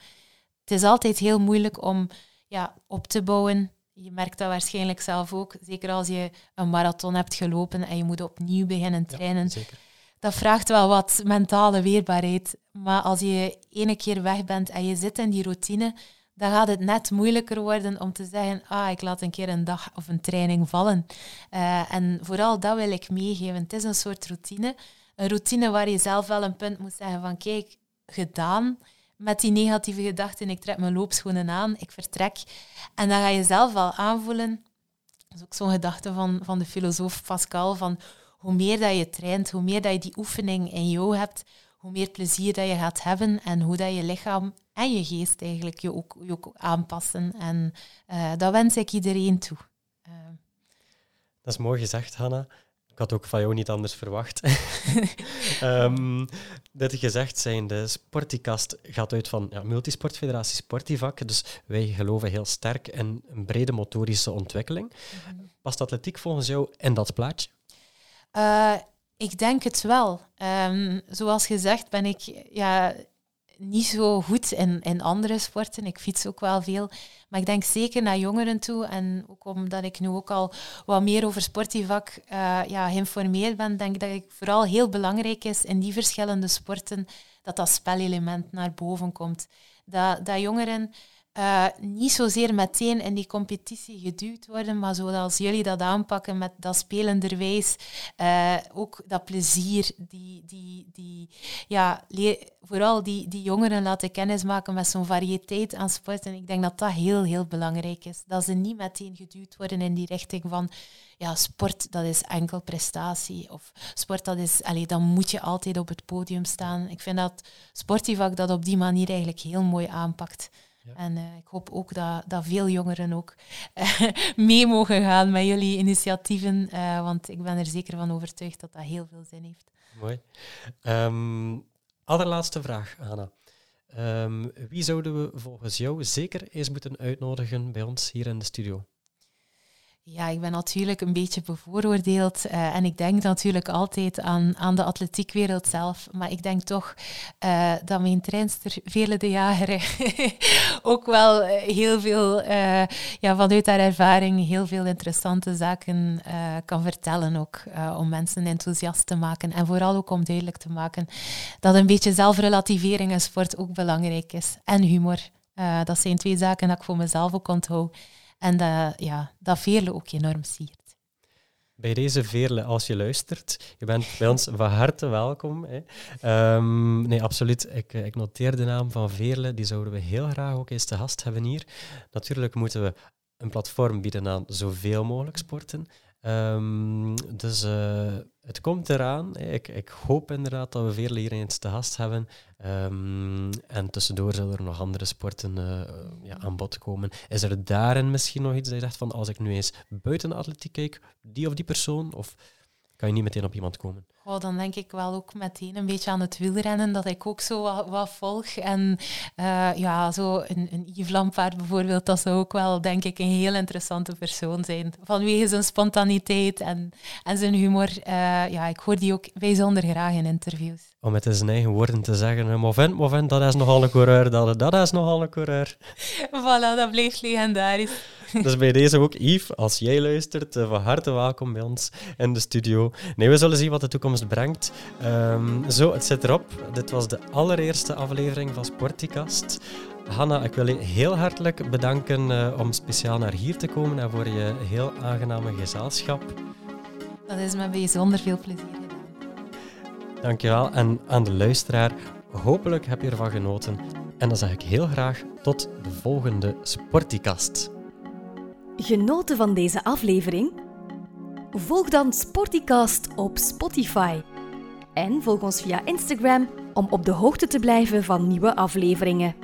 Het is altijd heel moeilijk om ja, op te bouwen. Je merkt dat waarschijnlijk zelf ook. Zeker als je een marathon hebt gelopen en je moet opnieuw beginnen trainen. Ja, zeker dat vraagt wel wat mentale weerbaarheid. Maar als je ene keer weg bent en je zit in die routine, dan gaat het net moeilijker worden om te zeggen, ah, ik laat een keer een dag of een training vallen. Uh, en vooral dat wil ik meegeven. Het is een soort routine. Een routine waar je zelf wel een punt moet zeggen van, kijk, gedaan met die negatieve gedachten, ik trek mijn loopschoenen aan, ik vertrek. En dan ga je zelf wel aanvoelen, dat is ook zo'n gedachte van, van de filosoof Pascal, van hoe meer dat je traint, hoe meer dat je die oefening in jou hebt, hoe meer plezier dat je gaat hebben en hoe dat je lichaam en je geest eigenlijk je ook, je ook aanpassen. En uh, dat wens ik iedereen toe. Uh. Dat is mooi gezegd, Hanna. Ik had ook van jou niet anders verwacht. um, dit gezegd zijn, de Sporticast gaat uit van ja, Multisportfederatie Sportivak. Dus wij geloven heel sterk in een brede motorische ontwikkeling. Mm Past atletiek volgens jou in dat plaatje? Uh, ik denk het wel. Um, zoals gezegd ben ik ja, niet zo goed in, in andere sporten. Ik fiets ook wel veel. Maar ik denk zeker naar jongeren toe. En ook omdat ik nu ook al wat meer over sportivak uh, ja, geïnformeerd ben, denk ik dat het vooral heel belangrijk is in die verschillende sporten dat dat spelelement naar boven komt. Dat, dat jongeren uh, niet zozeer meteen in die competitie geduwd worden, maar zoals jullie dat aanpakken met dat spelenderwijs, uh, ook dat plezier, die, die, die, ja, vooral die, die jongeren laten kennismaken met zo'n variëteit aan sporten. Ik denk dat dat heel, heel belangrijk is. Dat ze niet meteen geduwd worden in die richting van ja, sport dat is enkel prestatie. Of sport dat is, allez, dan moet je altijd op het podium staan. Ik vind dat Sportivak dat op die manier eigenlijk heel mooi aanpakt. En uh, ik hoop ook dat, dat veel jongeren ook uh, mee mogen gaan met jullie initiatieven, uh, want ik ben er zeker van overtuigd dat dat heel veel zin heeft. Mooi. Um, allerlaatste vraag, Anna. Um, wie zouden we volgens jou zeker eens moeten uitnodigen bij ons hier in de studio? Ja, ik ben natuurlijk een beetje bevooroordeeld uh, en ik denk natuurlijk altijd aan, aan de atletiekwereld zelf. Maar ik denk toch uh, dat mijn trainster Vele de Jager ook wel eh, heel veel, ja, vanuit haar ervaring, heel veel interessante zaken kan vertellen ook. om mensen enthousiast te maken en vooral ook om duidelijk te maken dat een beetje zelfrelativering in sport ook belangrijk is. En humor. dat zijn twee zaken dat ik voor mezelf ook onthoud. En dat, ja, dat Veerle ook enorm siert. Bij deze Veerle, als je luistert, je bent bij ons van harte welkom. Hè. Um, nee, absoluut. Ik, ik noteer de naam van Veerle, die zouden we heel graag ook eens te gast hebben hier. Natuurlijk moeten we een platform bieden aan zoveel mogelijk sporten. Ehm, dus uh, het komt eraan. Ik, ik, hoop inderdaad dat we veel eens te gast hebben. Um, en tussendoor zullen er nog andere sporten uh, ja, aan bod komen. Is er daarin misschien nog iets dat je zegt van als ik nu eens buiten de atletiek kijk, die of die persoon? Of kan je niet meteen op iemand komen? Oh, dan denk ik wel ook meteen een beetje aan het wielrennen, dat ik ook zo wat, wat volg. En uh, ja, zo een, een Yves Lampaard bijvoorbeeld, dat zou ook wel, denk ik, een heel interessante persoon zijn. Vanwege zijn spontaniteit en, en zijn humor. Uh, ja, ik hoor die ook bijzonder graag in interviews. Om met zijn eigen woorden te zeggen, Movent, Movent, dat is nogal een coureur, dat, dat is nogal een coureur. voilà, dat blijft legendarisch. dus bij deze ook, Yves, als jij luistert, uh, van harte welkom bij ons in de studio. Nee, we zullen zien wat de toekomst brengt. Um, zo, het zit erop. Dit was de allereerste aflevering van Sporticast. Hanna, ik wil je heel hartelijk bedanken uh, om speciaal naar hier te komen en voor je heel aangename gezelschap. Dat is me bijzonder veel plezier gedaan. Dankjewel. En aan de luisteraar, hopelijk heb je ervan genoten. En dan zeg ik heel graag tot de volgende Sporticast. Genoten van deze aflevering? Volg dan Sporticast op Spotify. En volg ons via Instagram om op de hoogte te blijven van nieuwe afleveringen.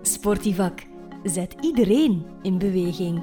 Sportivak zet iedereen in beweging.